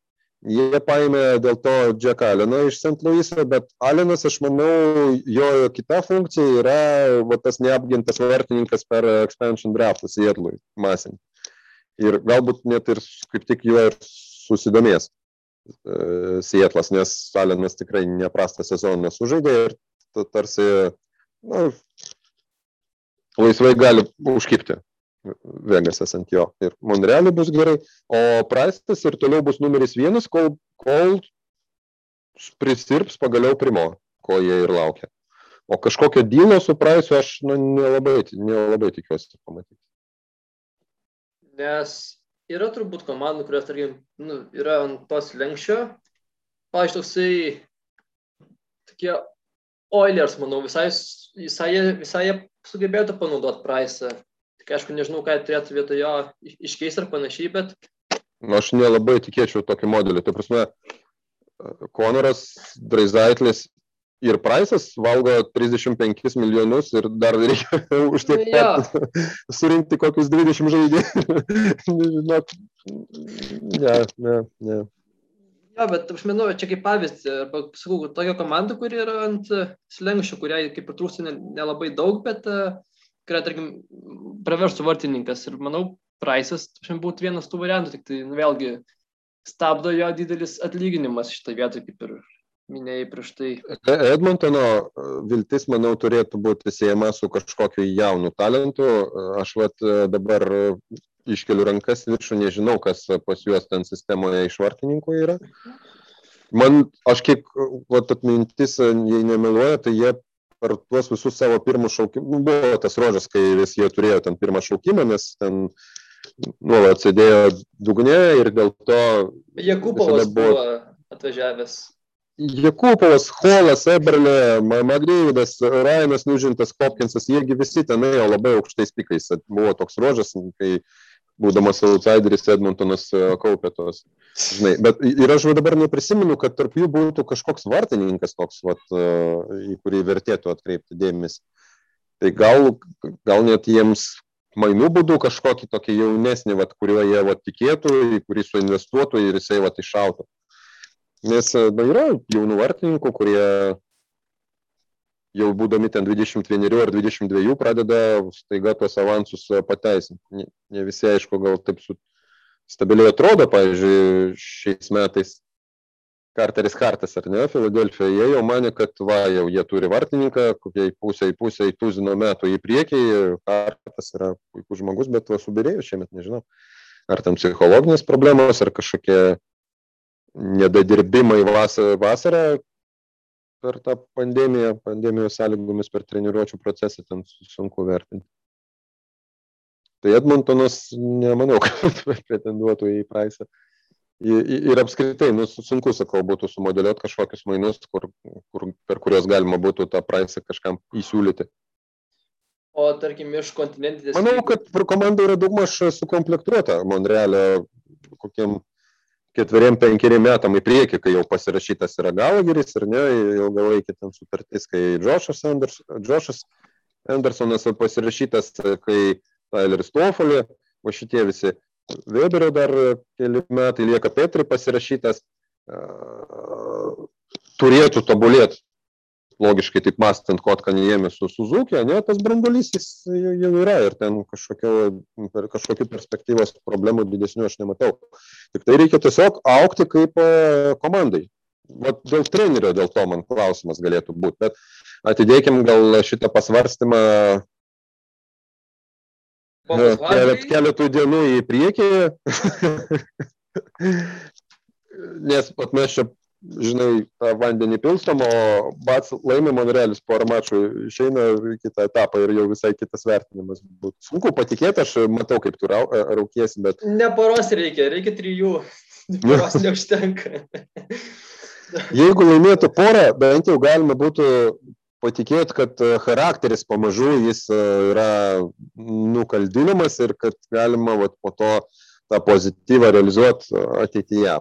Jie paėmė dėl to Jack Alleną iš St. Louis'o, bet Allenas, aš manau, jo kita funkcija yra va, tas neapgintas vartininkas per expansion draftą Seattle'ui masinį. Ir galbūt net ir kaip tik juo ir susidomės e, Sietlas, nes Salinas tikrai neprastą sezoną sužaidė ir tarsi na, laisvai gali užkipti Vegasas ant jo. Ir Monrealį bus gerai, o Praistas ir toliau bus numeris vienas, kol, kol prisirps pagaliau primo, ko jie ir laukia. O kažkokio dylo su Praisu aš nu, nelabai, nelabai tikiuosi pamatyti. Nes yra turbūt komandų, kurios, tarkim, nu, yra ant tos lenkščio. Pavyzdžiui, toksai tokie Oilers, manau, visai, visai, visai sugebėtų panaudoti Price'ą. Aišku, nežinau, ką turėtų vietoj jo iškeisti ar panašiai, bet... Nu, aš nelabai tikėčiau tokį modelį. Tai prasme, Konoras, Draizaitlis ir Praisas valgo 35 milijonus ir dar reikia už tiek ja. surinkti kokius 20 žaidėjų. ne, ne, ne. Ja, bet aš manau, čia kaip pavyzdį, arba, sakau, tokia komanda, kuri yra ant slengščių, kuriai kaip ir trūksta nelabai daug, bet kurią, tarkim, praverstų vartininkas. Ir manau, Praisas būtų vienas tų variantų, tik tai, nu, vėlgi, stabdo jo didelis atlyginimas šitą vietą, kaip ir minėjai prieš tai. E, Edmontono e, viltis, manau, turėtų būti siejama su kažkokiu jaunu talentu. E, aš vat dabar iškeliu rankas viršų, nežinau, kas pas juos ten sistemoje iš vartininkų yra. Man, aš kiek, vat atmintis, jei nemeluoja, tai jie per tuos visus savo pirmus šaukimus, nu, buvo tas rožas, kai vis jie turėjo ten pirmą šaukimą, nes ten nuolat sėdėjo dugne ir dėl to... Jakubovas buvo, buvo atvažiavęs Jakupovas, Holas, Eberle, Magdėvidas, Rainas Nužintas, Hopkinsas, jiegi visi ten ėjo labai aukštais pikais. Buvo toks rožas, kai būdamas outsideris Edmontonas e, kaupė tos. Žinai, bet ir aš dabar neprisimenu, kad tarp jų būtų kažkoks vartininkas toks, vat, e, į kurį vertėtų atkreipti dėmesį. Tai gal, gal net jiems mainų būdų kažkokį tokį jaunesnį, vat, kuriuo jie vat, tikėtų, į kurį suinvestuotų ir jisai vat, iššautų. Nes na, yra jaunų vartininkų, kurie jau būdami ten 21 ar 22 pradeda staiga tuos avansus pateisinti. Ne, visi, aišku, gal taip su stabiliai atrodo, pavyzdžiui, šiais metais Karteris Hartas, ar ne, Filadelfija, jie jau mane, kad va, jau jie turi vartininką, kokiai pusę į tuzino metų į priekį, Hartas yra puikus žmogus, bet va subirėjo šiemet, nežinau, ar tam psichologinės problemos, ar kažkokie nedadirbimai vasarą per tą pandemiją, pandemijos sąlygomis per treniruočio procesą, ten sunku vertinti. Tai Edmontonas nemanau, kad pretenduotų į Praisą ir apskritai, nu, sunku, sakau, būtų sumodeliuoti kažkokius mainus, kur, kur, per kuriuos galima būtų tą praeisą kažkam įsiūlyti. O tarkim, iš kontinentinės. Manau, kad komanda yra daugmaž sukomplektuota Monrealio kokiem ketveriem, penkeriem metam į priekį, kai jau pasirašytas yra Galageris ir ne, ilgalaikį ten sutartis, kai Džošas Anders, Džošas Andersonas pasirašytas, kai Tyleris Tofolė, o šitie visi. Weberio dar keli metai lieka Petri pasirašytas, turėtų tobulėti, logiškai taip mastant, Kotkanijėmė su Suzuki, ne, tas brandolys jis jau yra ir ten kažkokio, per kažkokių perspektyvos problemų didesnių aš nematau. Tik tai reikia tiesiog aukti kaip komandai. Vat dėl trenerio, dėl to man klausimas galėtų būti, bet atidėkim gal šitą pasvarstymą kelet, keletų dienų į priekį. Nes pat mes čia, žinai, tą vandenį pilstom, o Bats laimė Monrealis porą mačų, išeina į kitą etapą ir jau visai kitas vertinimas būtų. Sunku patikėti, aš matau, kaip tu raukiesi, bet... Ne poros reikia, reikia trijų. Poros neužtenka. Jeigu laimėtų porą, bent jau galima būtų patikėt, kad e, charakteris pamažu jis e, yra nukaldinamas ir kad galima vat, po to tą pozityvą realizuoti e, ateityje.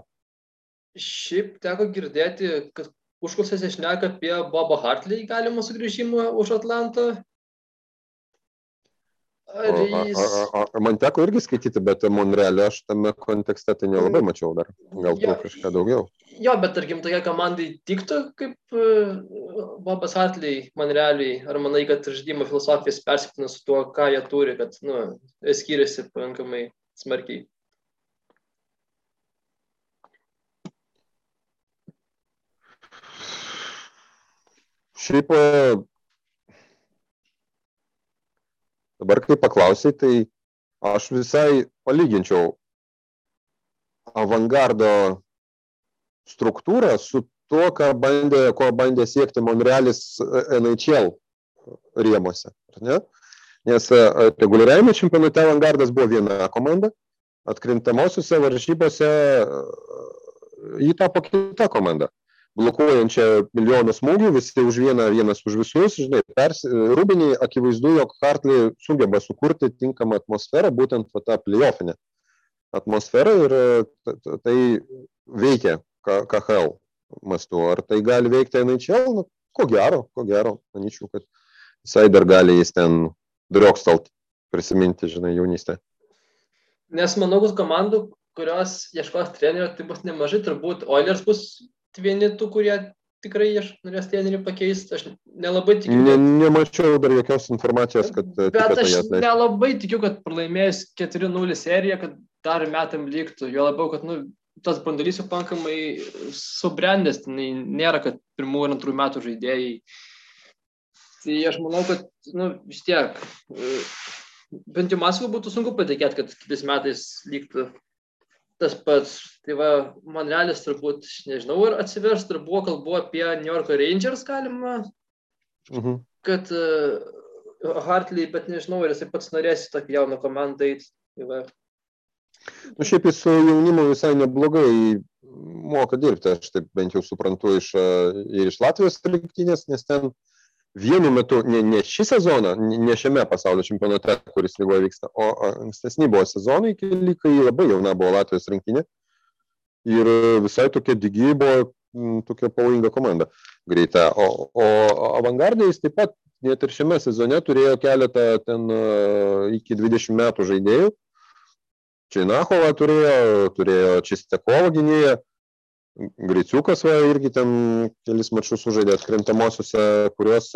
Šiaip teko girdėti, kad užklausėse šneka apie Bobą Hartley galimą sugrįžimą už Atlantą. Jis... A, a, a, man teko irgi skaityti, bet Monrealė aš tame kontekste tai nelabai mm. mačiau dar. Gal ja, kažką daugiau. Jo, bet tarkim, tokia komandai tiktų kaip uh, Bobas Hartley Monrealiai. Ar manai, kad žaidimo filosofijas persipina su tuo, ką jie turi, kad nu, skiriasi pakankamai smarkiai? Šiaip Dabar, kai paklausai, tai aš visai palyginčiau avangardo struktūrą su tuo, ką bandė, ko bandė siekti Monrealis NHL rėmose. Nes e, reguliariajame čempionate avangardas buvo viena komanda, atkrintamosiuose varžybose e, jį tapo kita komanda blokuojančią milijoną smūgių, visi už vieną, vienas už visus. Žinai, pers, Rubinį akivaizdu, jog Hartley sugeba sukurti tinkamą atmosferą, būtent va, tą playoffinę atmosferą ir tai veikia KHL mastu. Ar tai gali veikti NHL? Nu, ko gero, ko gero. Manyčiau, kad visai dar gali jis ten driokstalt prisiminti, žinai, jaunystę. Nes manau, kad komandų, kurios ieškos trenerio, tai bus nemažai, turbūt Oilers bus vieni tų, kurie tikrai norės trenerį pakeisti. Aš nelabai tikiu. Ne, nemačiau dar jokios informacijos, kad... Bet aš nelabai tikiu, kad pralaimėjus 4-0 seriją, kad dar metam liktų. Jo labiau, kad nu, tas bandalys jau pankamai subrendęs, tai nėra, kad pirmų ir antrų metų žaidėjai. Tai aš manau, kad nu, vis tiek, bent jau Maskvai būtų sunku patikėti, kad kitais metais liktų tas pats. Tai va, Monrealis turbūt, nežinau, ar atsivers, ar buvo kalbu apie New York Rangers galima, mhm. kad uh, Hartley, bet nežinau, ar jisai pats norės į tokį jauną komandą eiti. Tai. Nu, šiaip jis su jaunimu visai neblogai moka dirbti, aš taip bent jau suprantu iš, ir iš Latvijos rinktinės, nes ten vienu metu, ne, ne šį sezoną, ne šiame pasaulio čempionate, kuris lygoje vyksta, o ankstesni buvo sezonai, kai labai jauna buvo Latvijos rinkinė. Ir visai tokia digi buvo tokia pavojinga komanda greita. O, o avangardai jis taip pat net ir šiame sezone turėjo keletą ten iki 20 metų žaidėjų. Činachovą turėjo, turėjo Čistekovo gynėją, Griciukas va, irgi ten kelis mačius sužaidė atkrintamosiose, kuriuos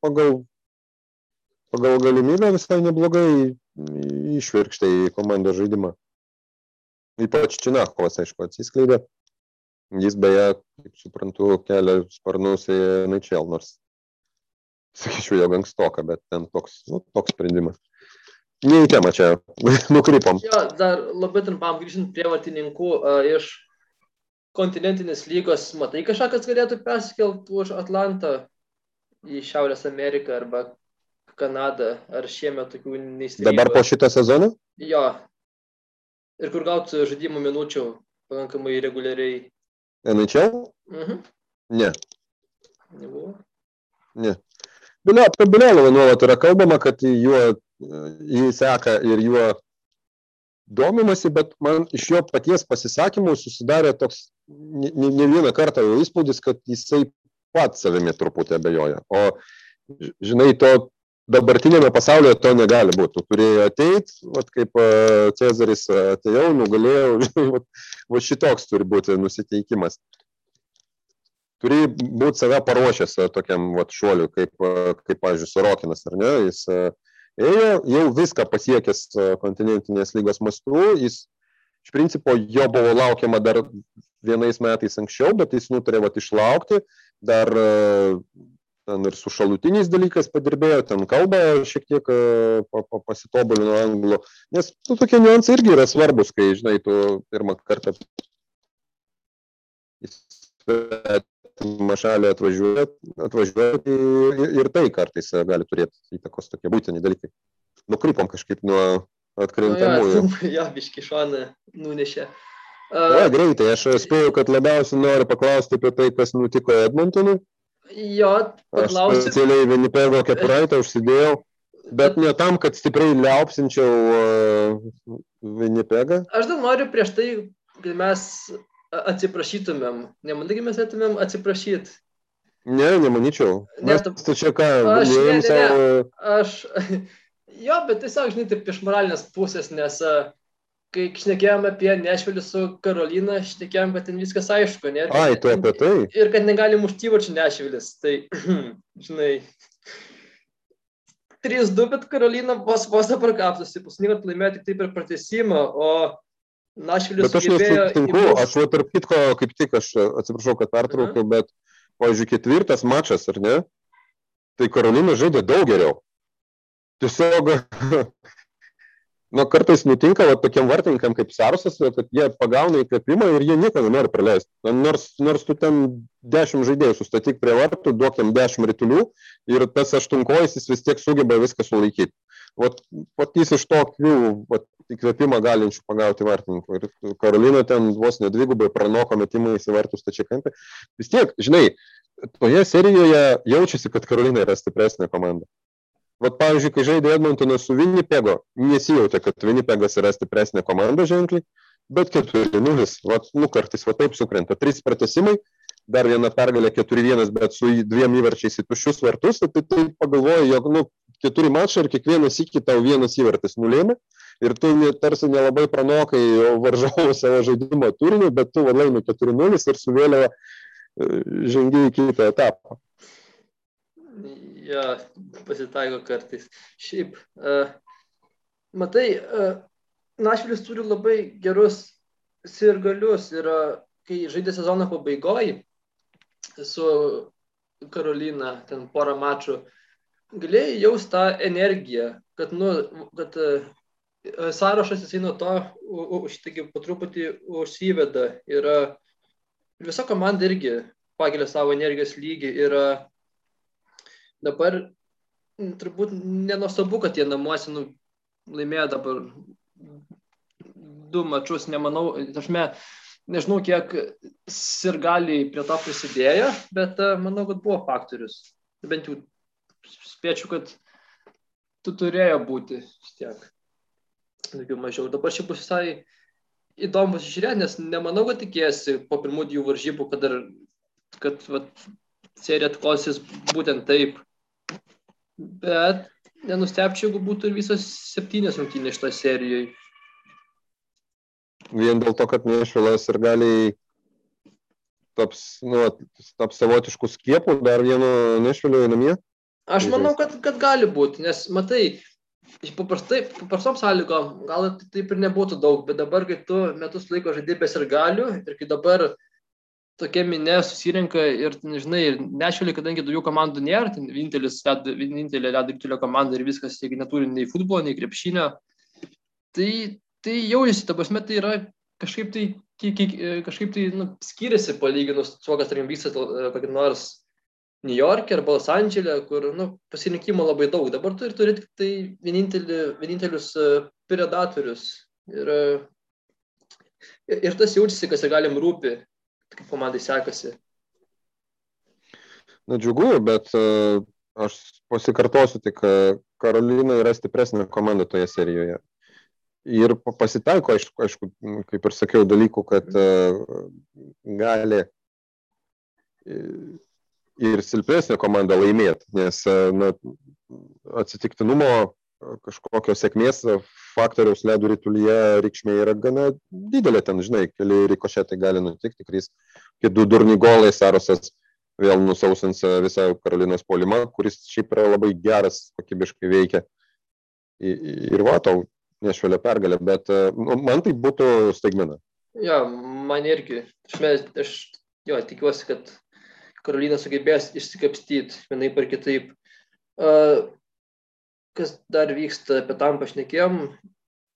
pagal, pagal galimybę visai neblogai išvirkštė į komandos žaidimą. Ypač Činachovas, aišku, atsiskleidė. Jis beje, kaip suprantu, kelia sparnus į NHL, nors sakyčiau, jau ankstoka, bet ten toks, nu, toks sprendimas. Ne į temą čia, nukrypom. Jo, dar labai trumpam grįžtant prie vartininkų uh, iš kontinentinės lygos, matai kažką, kas galėtų persikelti už Atlantą į Šiaurės Ameriką arba Kanadą, ar šiemet tokių neįstrigų? Dabar po šitą sezoną? Jo. Ir kur gauti žaidimų minučių pakankamai reguliariai. NHL? Mhm. Ne. Nebuvo. Ne. Apie Biliolovą nuolat yra kalbama, kad juo, jį seka ir juo domimasi, bet man iš jo paties pasisakymų susidarė toks ne, ne, ne vieną kartą jau įspūdis, kad jisai pat savimi truputį abejoja. O, žinai, to dabartinėme pasaulyje to negali būti. Tu turėjai ateiti, vat, kaip Cezaris atėjau, nugalėjau, žinai, vat, va šitoks turi būti nusiteikimas. Turi būti save paruošęs tokiam vat, šuoliu, kaip, kaip pavyzdžiui, Sorokinas, ar ne? Jis ėjo, jau viską pasiekęs kontinentinės lygos mastu, jis iš principo jo buvo laukiama dar vienais metais anksčiau, bet jis nutarė vat, išlaukti, dar ten ir su šalutiniais dalykais padirbėjo, ten kalbą šiek tiek pa, pasitobulino anglų, nes nu, tokie niuansai irgi yra svarbus, kai, žinai, tu pirmą kartą mašalį atvažiuoja, atvažiuoja ir, ir tai kartais gali turėti įtakos tokie būtini dalykai. Nukrypom kažkaip nuo atkrintamųjų. Nu, jo, ja, biški šoną nunešė. Uh, ja, greitai, aš spėjau, kad labiausiai noriu paklausti apie tai, kas nutiko Edmontonui. Jo, paklausiu. Aš specialiai Winnipego kepuraitę užsidėjau, bet ne tam, kad stipriai liaupsinčiau uh, Winnipegą. Aš dar noriu prieš tai, kad mes atsiprašytumėm. Nemanai, mes turėtumėm atsiprašyti. Ne, nemanyčiau. Nes tu tai čia ką, aš, ne, ne, savo... ne. aš, jo, bet tiesiog, žinai, taip iš moralinės pusės, nes kai šnekėjom apie Nešvilį su Karolina, šnekėjom, kad ten viskas aišku, ne? Ai, tu apie tai. Ir kad negalim užtyvačių Nešvilis, tai, žinai, 3-2, bet Karolina vos vos dabar kapsusi, paskutinį kartą laimėjo tik tai per pratesimą, o Našvilis Bet aš nesutinku, aš va tarp kitko, kaip tik, aš atsiprašau, kad pertraukiau, -huh. bet, pavyzdžiui, ketvirtas mačas, ar ne? Tai Karolina žaidė daug geriau. Tiesiog, nu, kartais nutinka va, tokiem vartininkam kaip Sarusas, kad jie pagauna įkvėpimą ir jie nieko nenori praleisti. Nors, nors tu ten dešimt žaidėjų sustatyk prie vartų, duokim dešimt rytulių ir tas aštunkojas jis vis tiek sugeba viską sulaikyti. Vat, vat jis iš tokių vat, įkvėpimą galinčių pagauti vartininkų. Ir Karolina ten vos nedvigubai pranoko metimais į vartus tačią kampį. Vis tiek, žinai, toje serijoje jaučiasi, kad Karolina yra stipresnė komanda. Vat pavyzdžiui, kai žaidė Edmontonas su Winnipego, nesijautė, kad Winnipegas yra stipresnė komanda ženkliai, bet 4-0, vat, nu kartais va taip sukrenta. Trys pratesimai, dar viena pergalė 4-1, bet su dviem įvarčiais į tuščius vartus, tai tai pagalvoju, jog nu, keturi mačai ir kiekvienas iki tau vienas įvartis nulėmė ir tu tarsi nelabai pranokai varžovų savo žaidimo turinį, bet tu laimi 4-0 ir su vėliava žengi į kitą etapą. Ja, pasitaiko kartais. Šiaip, uh, matai, uh, Našvilis turi labai gerus sirgalius ir uh, kai žaidė sezono pabaigoje su Karolina, ten porą mačų, galėjai jausti tą energiją, kad, nu, kad uh, sąrašas jisai nuo to šitaip po truputį užsiveda ir visa komanda irgi pakelia savo energijos lygį ir dabar turbūt nenuostabu, kad jie namuose nu, laimėjo dabar du mačius, nemanau, tašme, nežinau, kiek sirgaliai prie to prisidėjo, bet manau, kad buvo faktorius. Bent jau spėčiau, kad tu turėjo būti vis tiek daugiau mažiau. Dabar šiaip bus visai įdomus žiūrėti, nes nemanau, kad tikėsi po pirmų dviejų varžybų, kad, dar, kad vat, serija atklosys būtent taip. Bet nenustepčiau, jeigu būtų ir visos septynės rungtynės šitoje serijoje. Vien dėl to, kad Nešvilas ir gali taps, nu, taps savotiškų skiepų dar vieno Nešvilio namie? Aš manau, kad, kad gali būti, nes matai, paprastai, paprastom sąlygom gal taip ir nebūtų daug, bet dabar, kai tu metus laiko žaidži be sirgalių ir kai dabar tokia minė susirenka ir, nežinai, ir nešvėlė, kadangi daugiau komandų nėra, tai vienintelė ledo ritulio komanda ir viskas, jeigu neturi nei futbolo, nei krepšinio, tai, tai jaujasi, ta prasme, tai yra kažkaip tai, kažkaip tai nu, skiriasi palyginus su to, kas, tarkim, vyksta kokį nors New York'e arba Los Andželė, kur nu, pasirinkimo labai daug. Dabar tu ir turi tik tai vienintelį, vienintelius predatorius. Ir, ir tas jaučiasi, kas ir galim rūpi kaip komandai sekasi. Na džiugu, bet uh, aš pasikartosiu tik, Karolina yra stipresnė komanda toje serijoje. Ir pasitaiko, aišku, aišku, kaip ir sakiau, dalykų, kad gali ir silpnesnė komanda laimėti, nes na, atsitiktinumo kažkokio sėkmės faktoriaus ledų rytulyje reikšmė yra gana didelė, ten, žinai, keli rikošetai gali nutikti, trys, kai du durni golai Sarosas vėl nusausins visą Karolinos polimą, kuris šiaip yra labai geras, kokybiškai veikia. Ir va, tau nešvelė pergalė, bet nu, man tai būtų staigmena. Jo, man irgi. Aš, aš jo, tikiuosi, kad Karolina sugebės išsikapstyti vienai par kitaip. Uh, kas dar vyksta, apie tam pašnekėjom,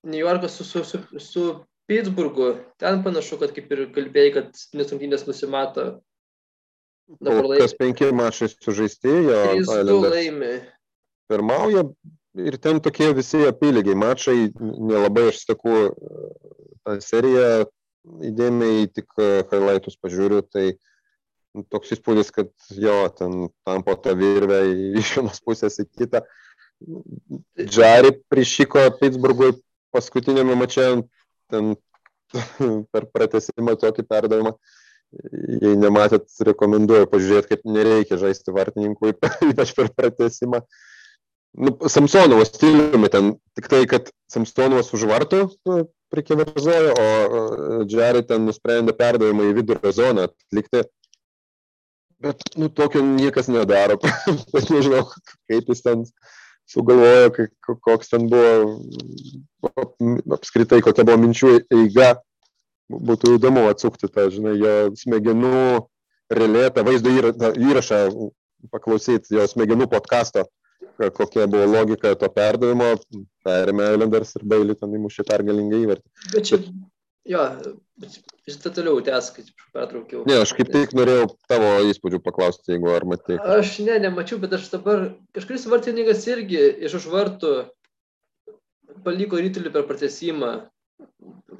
New Yorkas su, su, su, su Pittsburghu, ten panašu, kad kaip ir kalbėjai, kad nesumtynės nusimato. Dabar laimi. Kas penki mačai sužaisti, jo. Trys du laimi. Pirmauja ir ten tokie visi apylygiai mačai, nelabai aš sakau tą seriją, įdėmiai tik highlightus pažiūriu, tai toks įspūdis, kad jo, ten tampo tą virvę iš vienos pusės į kitą. Džari prišyko Pittsburghui paskutinėme mače ten per pratesimą tokį perdavimą. Jei nematėt, rekomenduoju pažiūrėti, kaip nereikia žaisti vartininkui, ypač per pratesimą. Nu, Samsonovas stiliumi ten, tik tai, kad Samsonovas už vartų nu, prikeverzojo, o Džari ten nusprendė perdavimą į vidurio zoną atlikti. Bet, nu, tokio niekas nedaro. Aš nežinau, kaip jis ten sugalvojo, koks ten buvo apskritai, kokia buvo minčių eiga. Būtų įdomu atsukti tą, žinai, jo smegenų relėtą, vaizdo įrašą, paklausyti jo smegenų podkasto, kokia buvo logika to perdavimo, perėmė Islanders ir Bailey ten įmušė pergalingą įvartį. Bet čia, jo, Vis tai toliau tęsk, pertraukiau. Ne, aš kaip tik norėjau tavo įspūdžių paklausti, jeigu ar matai. Aš ne, nemačiau, bet aš dabar kažkuris vartininkas irgi iš už vartų paliko rytulį per pratesimą.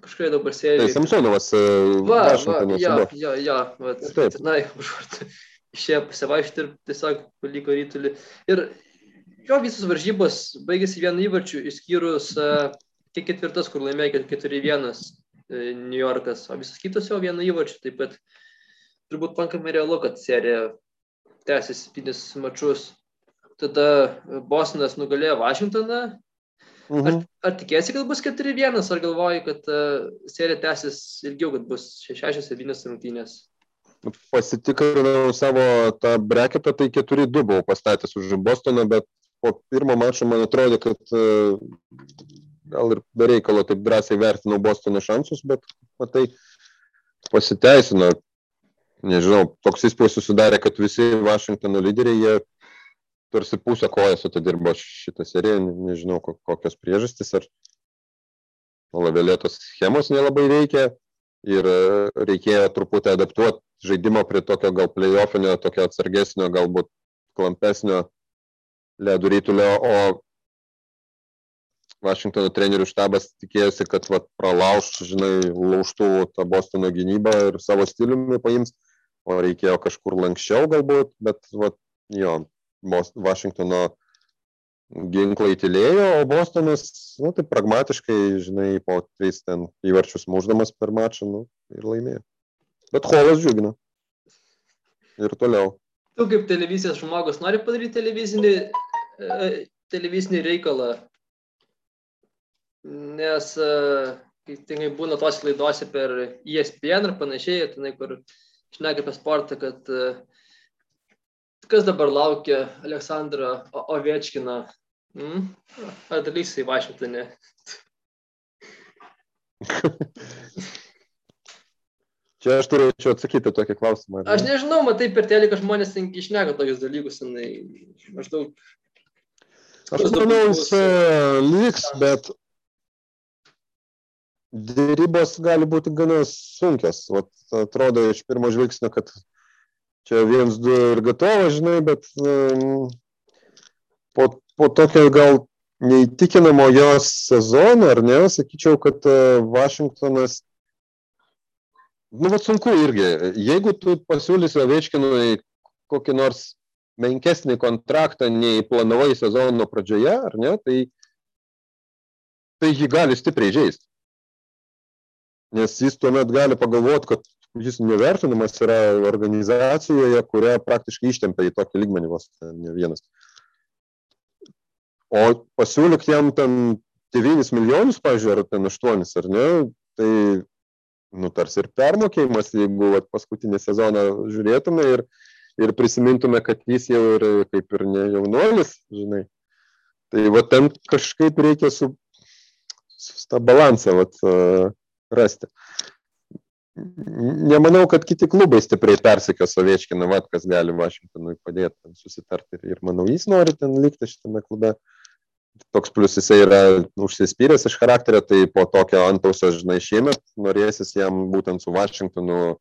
Kažkaip dabar sėdi. Tai Samsonovas. E, va, va, ja, ja, ja, va, taip. Na, už vartų. Išėjo pasivaikšti ir tiesiog paliko rytulį. Ir jo visos varžybos baigėsi vienu įvarčiu, išskyrus uh, ketvirtas, kur laimėjo 4-1 E, New Yorkas, o visas kitas jau vienu įvarčiu. Taip pat turbūt pakankamai realu, kad serija tęsis septynis mačius. Tada Bostonas nugalėjo Vašingtoną. Mhm. Ar, ar tikėsi, kad bus 4-1, ar galvoji, kad uh, serija tęsis ilgiau, kad bus 6-7 rungtynės? Pasitikrinau savo tą breketą, tai 4-2 buvau pastatęs už Bostoną, bet po pirmo mačo man atrodė, kad uh, gal ir be reikalo taip drąsiai vertinau Bostono šansus, bet matai, pasiteisino. Nežinau, toks įspūdis susidarė, kad visi Vašingtono lyderiai, jie tarsi pusę kojas atidirbo šitą seriją, nežinau kokios priežastys, ar lavėlėtos schemos nelabai veikia ir e, reikėjo truputį adaptuoti žaidimo prie tokio gal playoffinio, tokio atsargesnio, galbūt klampesnio ledų rytulio, o Vašingtono trenerių štabas tikėjosi, kad vat, pralauž, žinai, laužtų tą Bostono gynybą ir savo stiliumi paims, o reikėjo kažkur lankščiau galbūt, bet vat, jo, Vašingtono ginklai tylėjo, o Bostonas, nu, tai pragmatiškai, žinai, po tris ten įvarčius muždamas per mačą, nu, ir laimėjo. Bet Holas džiugina. Ir toliau. Tu kaip televizijos žmogus nori padaryti televizinį, e, televizinį reikalą nes kai tingai būna tos laidose per ESPN ir panašiai, tenai, kur šneka apie sportą, kad kas dabar laukia Aleksandro Ovečkino. Hmm? Ar dalys į Vašingtonę? Čia aš turėčiau atsakyti tokį klausimą. Aš nežinau, matai per telį, kad žmonės išneka tokius dalykus, jinai maždaug. Aš manau, jis e, liks, bet dėrybos gali būti gana sunkios. Vat, atrodo iš pirmo žvilgsnio, kad čia viens, du ir gatova, žinai, bet um, po, po tokio gal neįtikinamo jos sezono, ar ne, sakyčiau, kad uh, Vašingtonas, nu, bet sunku irgi, jeigu tu pasiūlysi Ovečkinui kokį nors menkesnį kontraktą nei planavai sezono pradžioje, ar ne, tai, tai jį gali stipriai žaisti. Nes jis tuomet gali pagalvoti, kad jis nevertinamas yra organizacijoje, kurią praktiškai ištempia į tokį lygmenį vos ne vienas. O pasiūlyk jam ten 9 milijonus, pažiūrėjau, ar ten 8, ar ne, tai, nu, tarsi ir permokėjimas, jeigu vat, paskutinį sezoną žiūrėtume ir, ir prisimintume, kad jis jau ir kaip ir ne jaunuolis, žinai. Tai va ten kažkaip reikia su, su tą balansą vat, rasti. Nemanau, kad kiti klubai stipriai persikė Soviečkiną, vat, kas gali Vašingtonui padėti susitarti. Ir manau, jis nori ten likti šitame klube. Toks plus jisai yra užsispyręs iš charakterio, tai po tokio antausio, žinai, šiemet norėsis jam būtent su Vašingtonu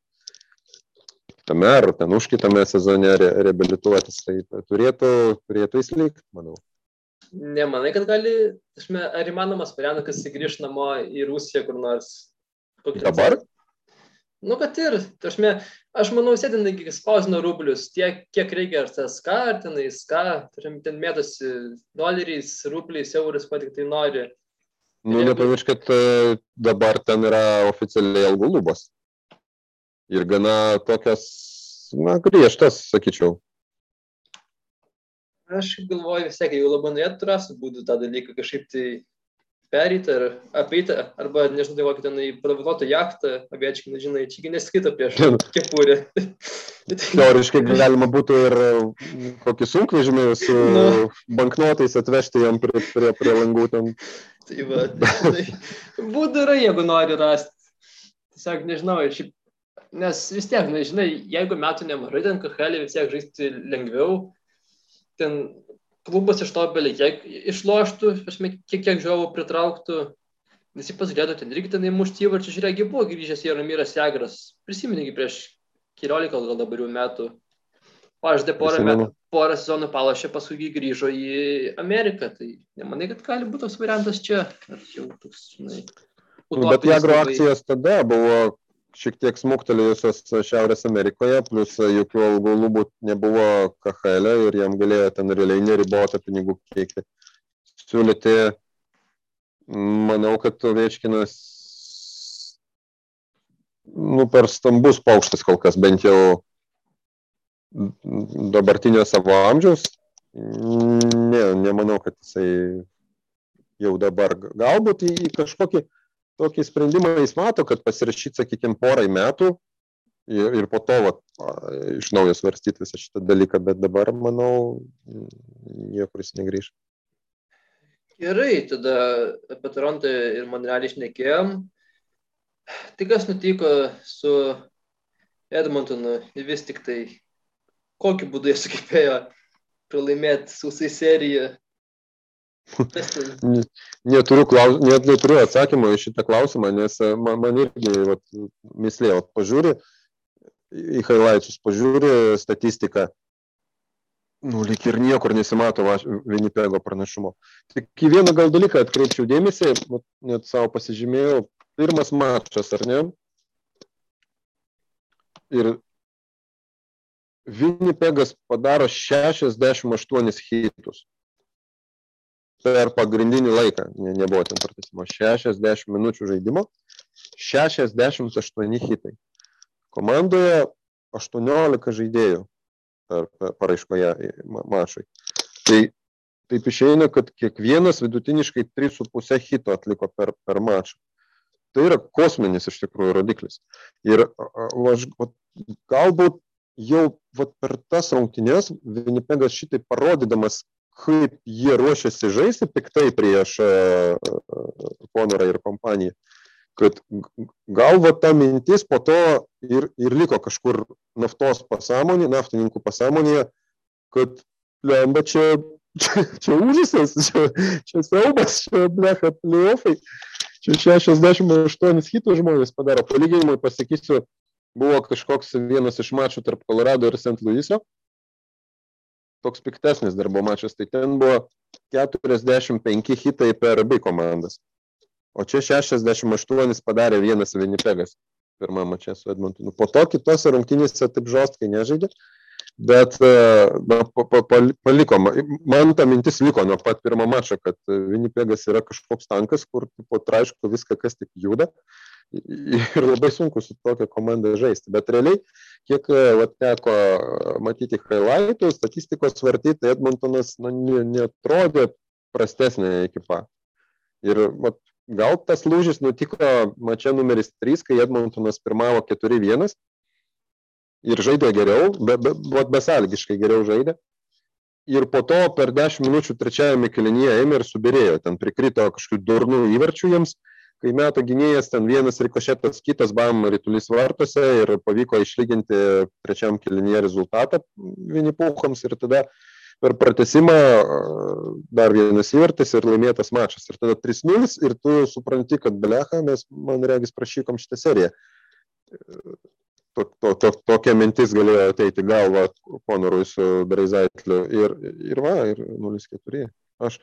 tame ar ten už kitame sezone re, reabilituotis, tai turėtų, turėtų jis likti, manau. Nemanai, kad gali, ar įmanomas variantas, kad jis grįž namo į Rusiją kur nors? Dabar? Nu, kad ir, tašme, aš manau, sėdinai, spausino rublius, tiek, kiek reikia, ar tas ką, ar tenais ką, turim ten mėtosi doleriais, rubliais, eurais, ko tik tai nori. Nu, nepamiršk, kad e, dabar ten yra oficialiai algų lubos. Ir gana tokias, na, griežtas, sakyčiau. Aš galvoju vis tiek, jeigu labai norėtų, rasti būdų tą dalyką kažkaip tai pereiti ar apeiti, arba, nežinau, tai kokį ten padovanotą jachtą, aviečkiną, žinai, čia neskaito prieš kepurę. Teoriškai galima būtų ir kokį sunkvežimį su no. banknotais atvežti jam prie, prie, prie langų ten. Tai va, tai būdų yra, jeigu nori rasti. Tiesiog nežinau, šiaip, nes vis tiek, nežinai, jeigu metų nemažai, ten KHL vis tiek žaisti lengviau, ten klubas iš to belie kiek išloštų, kiek, kiek žiūrovų pritrauktų. Visi pasižiūrėtų, ten irgi ten įmušti įvarčių, žiūrėk, buvo grįžęs į Ramyras Jagras. Prisiminėgi prieš keliolika gal dabar jau metų. Pažadė porą metų, porą sezonų palašė, paskui grįžo į Ameriką. Tai nemanai, kad gali būti toks variantas čia. Jau toks, žinai, nu, Bet Jagro akcijos tada buvo šiek tiek smuktelėjusios Šiaurės Amerikoje, plus jokių algų lubų nebuvo KHL ir jam galėjo ten realiai neribotą pinigų kiekį siūlyti. Manau, kad Ovečkinas nu, per stambus paukštis kol kas, bent jau dabartinio savo amžiaus. Ne, nemanau, kad jisai jau dabar galbūt į kažkokį tokį sprendimą jis mato, kad pasirašyti, sakykime, porai metų ir, ir po to va, iš naujo svarstyti visą šitą dalyką, bet dabar, manau, niekur jis negrįž. Gerai, tada apie Torontą ir Monrealį išnekėjom. Tai kas nutiko su Edmontonu ir vis tik tai, kokiu būdu jie sugebėjo pralaimėti sausai seriją neturiu, klaus, net neturiu atsakymą į šitą klausimą, nes e, man, man irgi vat, mislė, vat, pažiūri į highlights, pažiūri statistiką, nu, lik ir niekur nesimato Vinipego pranašumo. Tik į vieną gal dalyką atkreipčiau dėmesį, net savo pasižymėjau, pirmas mačas, ar ne? Ir Vinipegas padaro 68 hitus per pagrindinį laiką, ne, nebuvo ten pratesimo, 60 minučių žaidimo, 68 hitai. Komandoje 18 žaidėjų paraiškoje mašai. Tai taip išeina, kad kiekvienas vidutiniškai 3,5 hito atliko per, per mačą. Tai yra kosminis iš tikrųjų rodiklis. Ir aš, galbūt jau vat, per tas rungtynės Vinipegas šitai parodydamas, kaip jie ruošiasi žaisti piktai prieš Konorą ir kompaniją. Kad gal va ta mintis po to ir, ir liko kažkur naftos pasąmonė, naftininkų pasąmonėje, kad lemba čia, čia, čia užisas, čia, čia siaubas, čia blecha pliofai. Čia 68 hitų žmonės padaro. Palyginimui pasakysiu, buvo kažkoks vienas iš mačų tarp Colorado ir St. Louis'o. Toks piktesnis darbo mačas. Tai ten buvo 45 hitai per abi komandas. O čia 68 padarė vienas Vinipegas pirmą mačą su Edmontonu. Po to kitose rungtynėse taip žostkai nežaidė, bet na, pa, pa, paliko. Man ta mintis liko nuo pat pirmo mačo, kad Vinipegas yra kažkoks tankas, kur po traišku viską, kas tik juda. Ir labai sunku su tokia komanda žaisti. Bet realiai, kiek va, teko matyti highlightų, statistikos vartyti, Edmontonas na, netrodė prastesnė ekipa. Ir vat, gal tas lūžis nutiko mačia numeris 3, kai Edmontonas pirmavo 4-1 ir žaidė geriau, be, be, besalgiškai geriau žaidė. Ir po to per 10 minučių trečiajame kelinyje ėmė ir subirėjo, ten prikrito kažkokių durnų įvarčių jiems, kai meto gynėjas ten vienas rikošetas, kitas bam rytulys vartose ir pavyko išlyginti trečiam kelinyje rezultatą Vinipuchams ir tada per pratesimą dar vienas įvartis ir laimėtas mačas. Ir tada 3-0 ir tu supranti, kad blecha, mes, man regis, prašykom šitą seriją. To, to, to, tokia mintis galėjo ateiti galvą Konorui su Breizaitliu ir, ir va, ir 0-4. Aš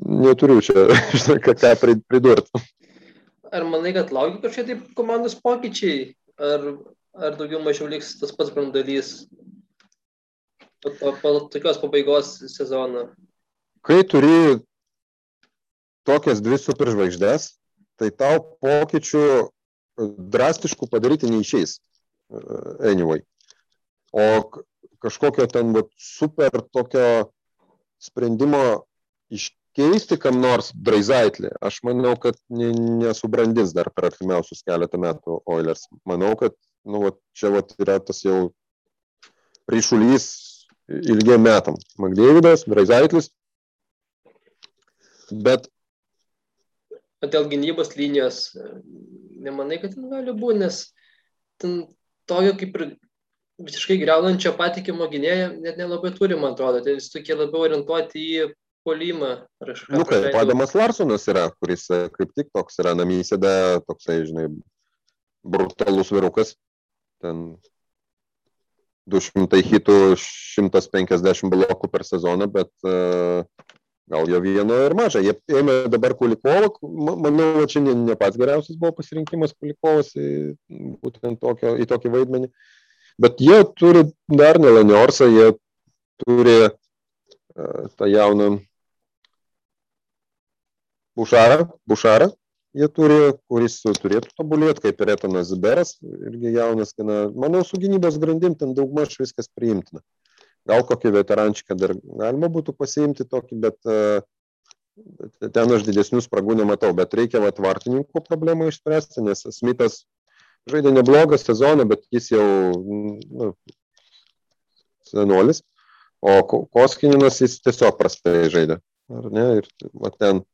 neturiu čia, žinai, ką pridurti. Ar manai, kad laukia kažkokie taip komandos pokyčiai, ar, ar daugiau mažiau liks tas pats brandalys po, po, po tokios pabaigos sezono? Kai turi tokias dvi superžvaigždės, tai tau pokyčių drastiškų padaryti neišeis. Anyway. O kažkokio ten vat, super tokio sprendimo iš, keisti kam nors Draizaitlį, aš manau, kad nesubrandins dar per artimiausius keletą metų Oilers. Manau, kad nu, va, čia va, yra tas jau ryšulys ilgiem metam. McDavidas, Draizaitlis. Bet. Dėl gynybos linijos, nemanai, kad ten gali būti, nes ten tokio kaip ir visiškai greunančio patikimo gynėjo net nelabai turi, man atrodo. Tai vis tokie labiau orientuoti į polimą. Nu, kaip Adamas Larsonas yra, kuris e, kaip tik toks yra namysėda, toksai, žinai, brutalus virukas. Ten 200 hitų, 150 blokų per sezoną, bet uh, gal jo vieno ir maža. Jie ėmė dabar Kulikovą, manau, čia ne, ne pats geriausias buvo pasirinkimas Kulikovas į, būtent tokio, į tokį vaidmenį. Bet jie turi dar Nelaniorsa, jie turi uh, tą jauną Bušarą, Bušarą jie turi, kuris turėtų tobulėti, kaip ir Etanas Ziberas, irgi jaunas, gana, manau, su gynybos grandim ten daugmaž viskas priimtina. Gal kokį veterančiką dar galima būtų pasiimti tokį, bet, bet ten aš didesnių spragų nematau, bet reikia vat, vartininkų problemą išspręsti, nes Smithas žaidė neblogą sezoną, bet jis jau nu, senolis, o Koskininas jis tiesiog prastai žaidė. Ar ne? Ir va, ten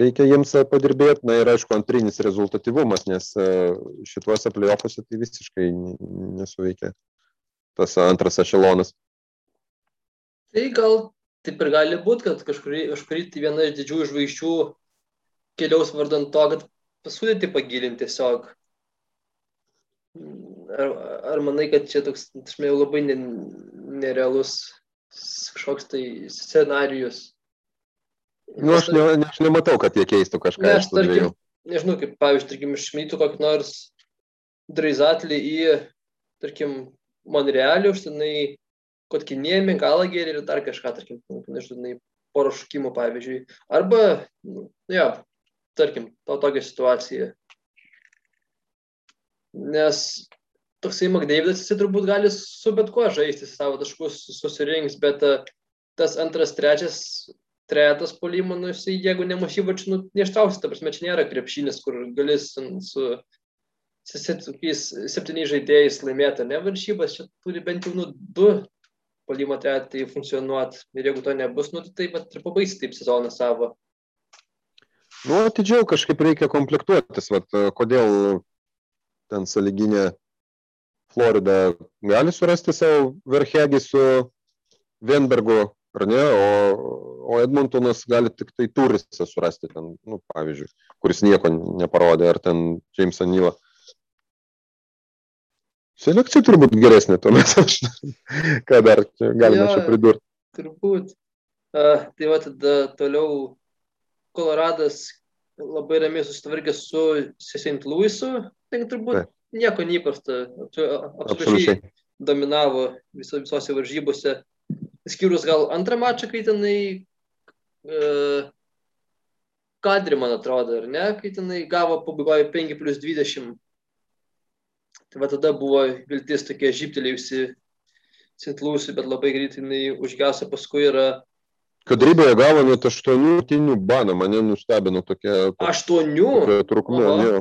reikia jiems e, padirbėti. Na ir aišku, antrinis rezultatyvumas, nes e, šituose playoffuose tai visiškai nesuveikia tas antras ešelonas. Tai gal taip ir gali būti, kad kažkuri, kažkuri tai viena iš didžiųjų žvaigždžių keliaus vardant to, kad pasūdyti pagilinti tiesiog. Ar, ar manai, kad čia toks, aš manau, labai nerealus kažkoks tai scenarijus? Nu, aš, ne, aš nematau, kad jie keistų kažką. Ne, aš tarkim, nežinau, kaip pavyzdžiui, tarkim, išmytų kokį nors draizatlį į, tarkim, Monrealį, užtenai Kotkinėmi, Galagerį ir dar kažką, tarkim, nežinau, poro šūkimų, pavyzdžiui. Arba, nu, ja, tarkim, to tokia situacija. Nes toksai McDavidas, jis turbūt gali su bet kuo žaisti, savo taškus susirinks, bet tas antras, trečias trejetas puolimo, nu, jisai, jeigu nemuši įvarčių, nu, neištrausi, ta prasme, čia nėra krepšinis, kur galis su, su, su septyniais žaidėjais laimėti, ne varžybas, čia turi bent jau nu, du puolimo trejetai funkcionuoti. Ir jeigu to nebus, nu, tai taip ir pabaigsi taip sezoną savo. Nu, atidžiau kažkaip reikia komplektuotis, vat, kodėl ten saliginė Florida gali surasti savo verhegį su Vienbergu, ar ne, o, o Edmontonas gali tik tai turistą surasti ten, nu, pavyzdžiui, kuris nieko neparodė, ar ten Jamesą Nylą. Selekcija turbūt geresnė tuomet, aš, ką dar galima čia pridurti. Turbūt. Uh, tai va tada toliau Koloradas labai ramiai susitvarkė su St. Louisu, tai turbūt tai. nieko neįprasta, absoliučiai dominavo viso, visose varžybose, skyrus gal antrą mačą, kai tenai kadri, man atrodo, ar ne, kai tenai gavo pabaigoje 5 plus 20. Tai va tada buvo viltis tokia žyptelėjusi. Louisui, bet labai greitai jinai užgęso, paskui yra Kad Ryboje gavo net aštuonių tinių baną, mane nustebino tokia. Aštuonių? Trukmė, ne.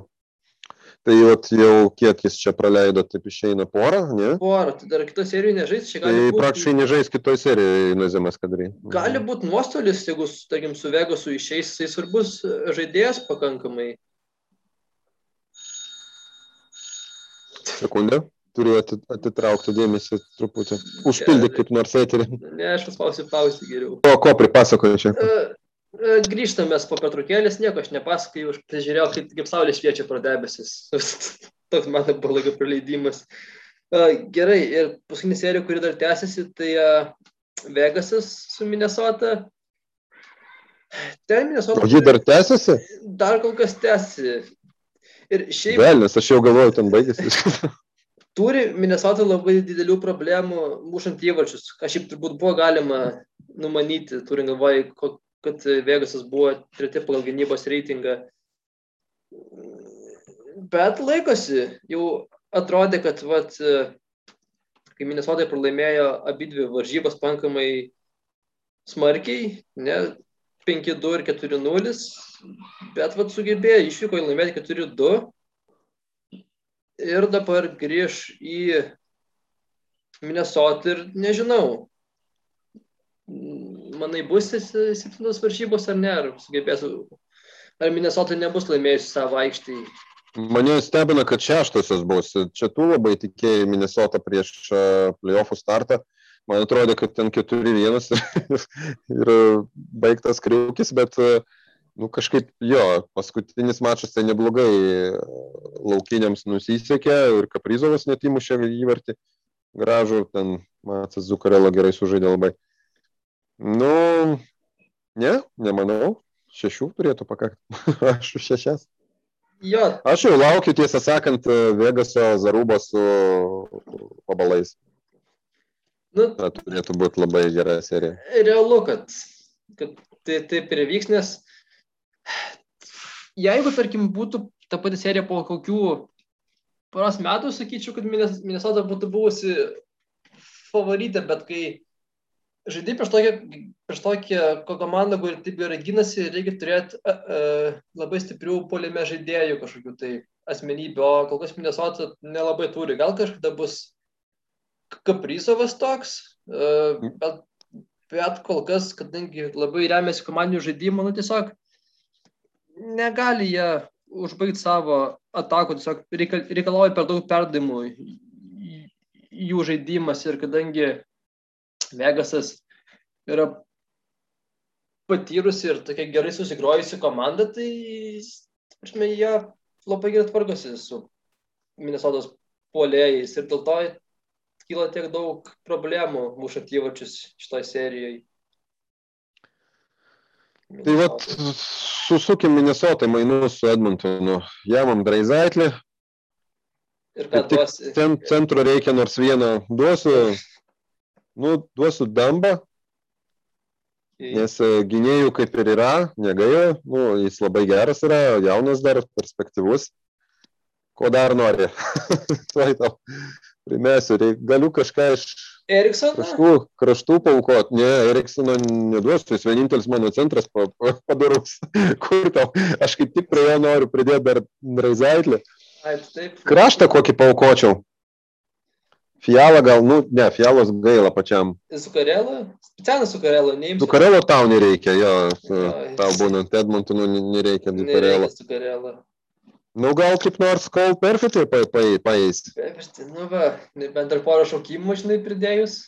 Tai vat, jau kiek jis čia praleido, taip išeina porą, ne? Porą, tai dar kitoje serijoje nežais, čia gali tai būti. Tai praktiškai nežais kitoje serijoje Nazimas Kadrai. Gali būti nuostolis, jeigu, tarkim, su Vegasu išeis, jisai svarbus žaidėjas pakankamai. Sekundę turiu atitraukti dėmesį truputį. Užpildyk kaip nors eterį. Ne, aš paspausiu pauzį geriau. O ko pripasakoju čia? Grįžtame po pertraukėlės, nieko aš nepasakoju, aš pasižiūrėjau, kaip, kaip saulė šviečia pro debesis. Toks man buvo laiko praleidimas. Gerai, ir paskutinė serija, kuri dar tęsiasi, tai Vegasas su Minnesota. Ten Minnesota. O ji dar tęsiasi? Dar kol kas tęsiasi. Ir šiaip. Velnis, aš jau galvoju, ten baigėsi. turi Minnesota labai didelių problemų mušant įvarčius. Kažkaip turbūt buvo galima numanyti, turint galvoje, kad Vegasas buvo treti pagal gynybos reitingą. Bet laikosi, jau atrodė, kad vat, kai Minnesota pralaimėjo abi dvi varžybas pankamai smarkiai, ne, 5-2 ir 4-0, bet vat, sugebėjo išvyko į laimėti 4-2 ir dabar grįž į Minnesotą ir nežinau, manai bus septintos varžybos ar ne, ar sugebės, ar Minnesota nebus laimėjusi savo aikštį. Mane stebina, kad šeštosios bus. Čia tu labai tikėjai Minnesota prieš playoffų startą. Man atrodo, kad ten 4-1 ir baigtas kriukis, bet nu kažkaip jo, paskutinis mačas tai neblogai laukiniams nusisekė ir Kaprizovas net įmušė įvartį gražų, ten Matas Zukarelo gerai sužaidė labai. Nu, ne, nemanau, šešių turėtų pakakti, aš už šešias. Jo. Aš jau laukiu, tiesą sakant, Vegaso Zarubos su pabalais. Nu, Ta turėtų būti labai gera serija. Realu, kad, kad tai taip ir vyks, nes jeigu, tarkim, būtų ta pati serija po kokių poros metų, sakyčiau, kad Minnesota būtų buvusi favoritė, bet kai žaidai prieš tokią, prieš tokią komandą, kuri taip gerai gynasi, reikia turėti uh, uh, labai stiprių polime žaidėjų kažkokių tai asmenybių, o kol kas Minnesota nelabai turi. Gal kažkada bus Kaprizovas toks, uh, bet, bet kol kas, kadangi labai remiasi komandinių žaidimų, nu tiesiog negali jie užbaigti savo atakų, tiesiog reikalauja per daug perdavimų jų žaidimas ir kadangi Vegasas yra patyrusi ir tokia gerai susikrojusi komanda, tai, prasme, jie labai gerai tvarkosi su Minnesotos puolėjais ir dėl to kyla tiek daug problemų mušant įvačius šitoj serijoje. Tai vat, susukim Minnesota mainus su Edmontonu. Jamam Draizaitlį. Ir ką duosi? Cent, centro reikia nors vieną. Duosiu, nu, duosiu dambą. Nes e, gynėjų kaip ir yra, negaila, nu, jis labai geras yra, jaunas dar, perspektyvus. Ko dar nori? Tuoj tau primesiu, galiu kažką iš Eriksoną? Kraštų, kraštų paukot, ne, Eriksoną neduosiu, jis vienintelis mano centras pa, pa, padarus. Kur tau? Aš kaip tik prie jo noriu pridėti dar Raizaitlį. Kraštą kokį paukočiau. Fialą gal, nu, ne, Fialos gaila pačiam. Zukarelo? Specialą Zukarelo, neimsiu. Zukarelo tau nereikia, jo, jo tau būnant Edmontonu nereikia Zukarelo. Zukarelo. Nu, gal kaip nors kol perfitį paeis. Perfitį, nu va, bent dar porą šaukimų, žinai, pridėjus.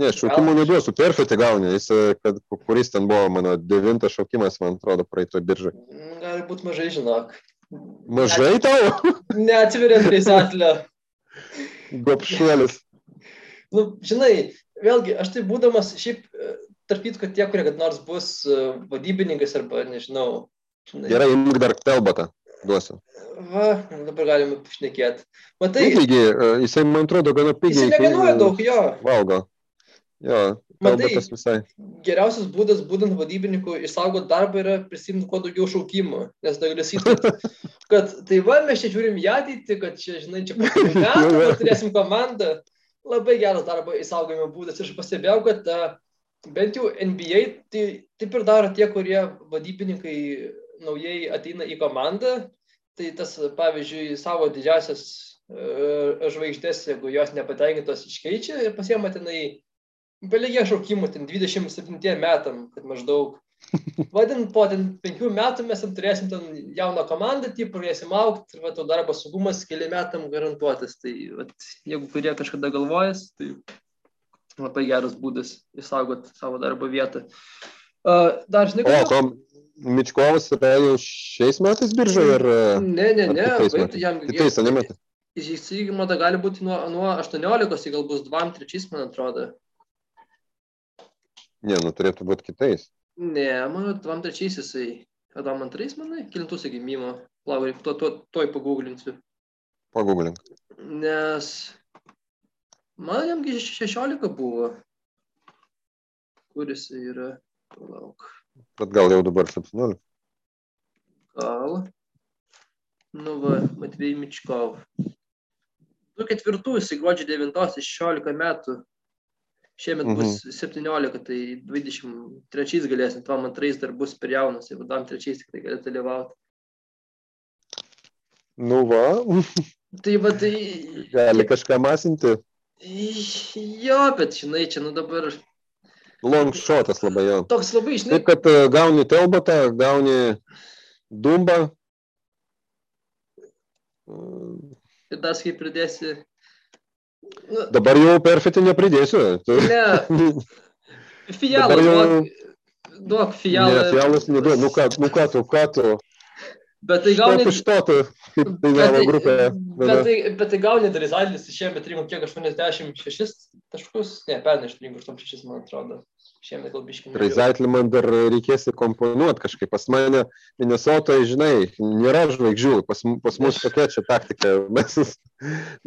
Ne, šaukimų neduosiu, perfitį gauni, jis, kad, kuris ten buvo mano devintas šaukimas, man atrodo, praeito biržai. Gali būti mažai, žinok. Mažai tau? Neatsiveriant prie setlio. Gopšuolis. Nu, žinai, vėlgi, aš tai būdamas, šiaip, tarp kitko, tie, kurie kad nors bus vadybininkais arba, nežinau. Žinai. Gerai, imk dar telbatą duosiu. Va, dabar galime šnekėti. Matai. Pigiai, e, jisai, man atrodo, gana pigiai. Jisai nekainuoja daug, jo. Valgo. Jo, Matai, visai. Geriausias būdas, būdant vadybininku, išsaugoti darbą yra prisimti kuo daugiau šaukimų. Nes tai gali sakyti, kad tai va, mes čia žiūrim į ateitį, kad čia, žinai, čia metų turėsim komandą. Labai geras darbo išsaugojimo būdas. Ir aš pastebėjau, kad uh, bent jau NBA tai taip ir daro tie, kurie vadybininkai naujai ateina į komandą, tai tas, pavyzdžiui, savo didžiasias uh, žvaigždės, jeigu jos nepatenkintos, iškeičia ir pasiema tenai, belygia šaukimų, ten 27 metam, kad maždaug. Vadin, po ten penkių metų mes turėsim ten jauną komandą, tai pradėsim aukti ir va, to darbo saugumas keli metam garantuotas. Tai va, jeigu kurie kažkada galvojas, tai labai geras būdas išsaugoti savo darbo vietą. Uh, dar žinai, kad... O, tom, Mičkovas yra jau šiais metais biržoje? Ar... Ne, ne, ne. Kitais, jam, kitais ne metais. Įsigijimo tai gali būti nuo, nuo 18, tai gal bus 2-3, man atrodo. Ne, nu turėtų būti kitais. Ne, manau, 2-3 jisai. Man 3, manai? Kilintus gimimo. Laurai, to, to, toj paguglinsiu. Paguglink. Nes man jamgi 16 buvo. Kuris yra? Lauk. Bet gal jau dabar 17. Gal. Nu va, Matvėjai Mičkov. 24 jisai gruodžio 9, 16 metų. Šiemet mhm. bus 17, tai 23 galėsim, tuo man 3 dar bus per jaunas, jeigu tam 3 tik tai gali dalyvauti. Nu va. Tai va, tai... Gali kažką masinti. Jo, bet žinai, čia nu dabar long shotas labai jau. Toks labai išnai. Taip, kad uh, gauni telbatą, gauni dumbą. Ir dar kaip pridėsi. Nu, Dabar jau perfetį nepridėsiu. Ne. Fialas, jau... duok, duok fialą. Ne, fialas neduok. Nu ką, nu ką tu, ką tu. Bet tai gauni... Iš to, kaip dainavo grupė. Bet tai, bet tai gauni Drizailis šiemet rinko kiek 86 taškus, ne, pernai iš rinko 86, man atrodo. Šiemet gal biškai. Drizaitlį man dar reikės įkomponuoti kažkaip. Pas mane Minnesotoje, žinai, nėra žvaigždžių. Pas, pas mus tokia čia taktika. Mes,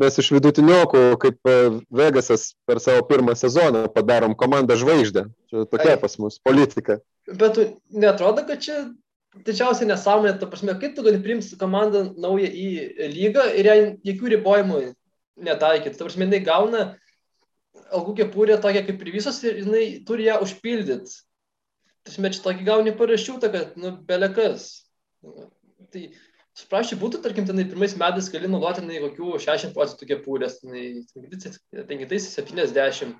mes iš vidutiniokų, kaip e, Vegasas per savo pirmą sezoną padarom komandą žvaigždę. Čia tokia Ai. pas mus politika. Bet netrodo, kad čia didžiausia nesąmonė, ta prasme, kaip tu gali priimti komandą naują į lygą ir jai jokių ribojimų netaikyti. Ta prasme, jinai gauna algų kepurė tokia kaip ir visos ir jinai turi ją užpildyti. Tasme, čia tokį gauni parašiutą, kad, nu, belekas. Tai, suprašy, būtų, tarkim, tenai pirmais metais gali naudoti, tenai, kokių 60 procentų kepurės, tenai, 70.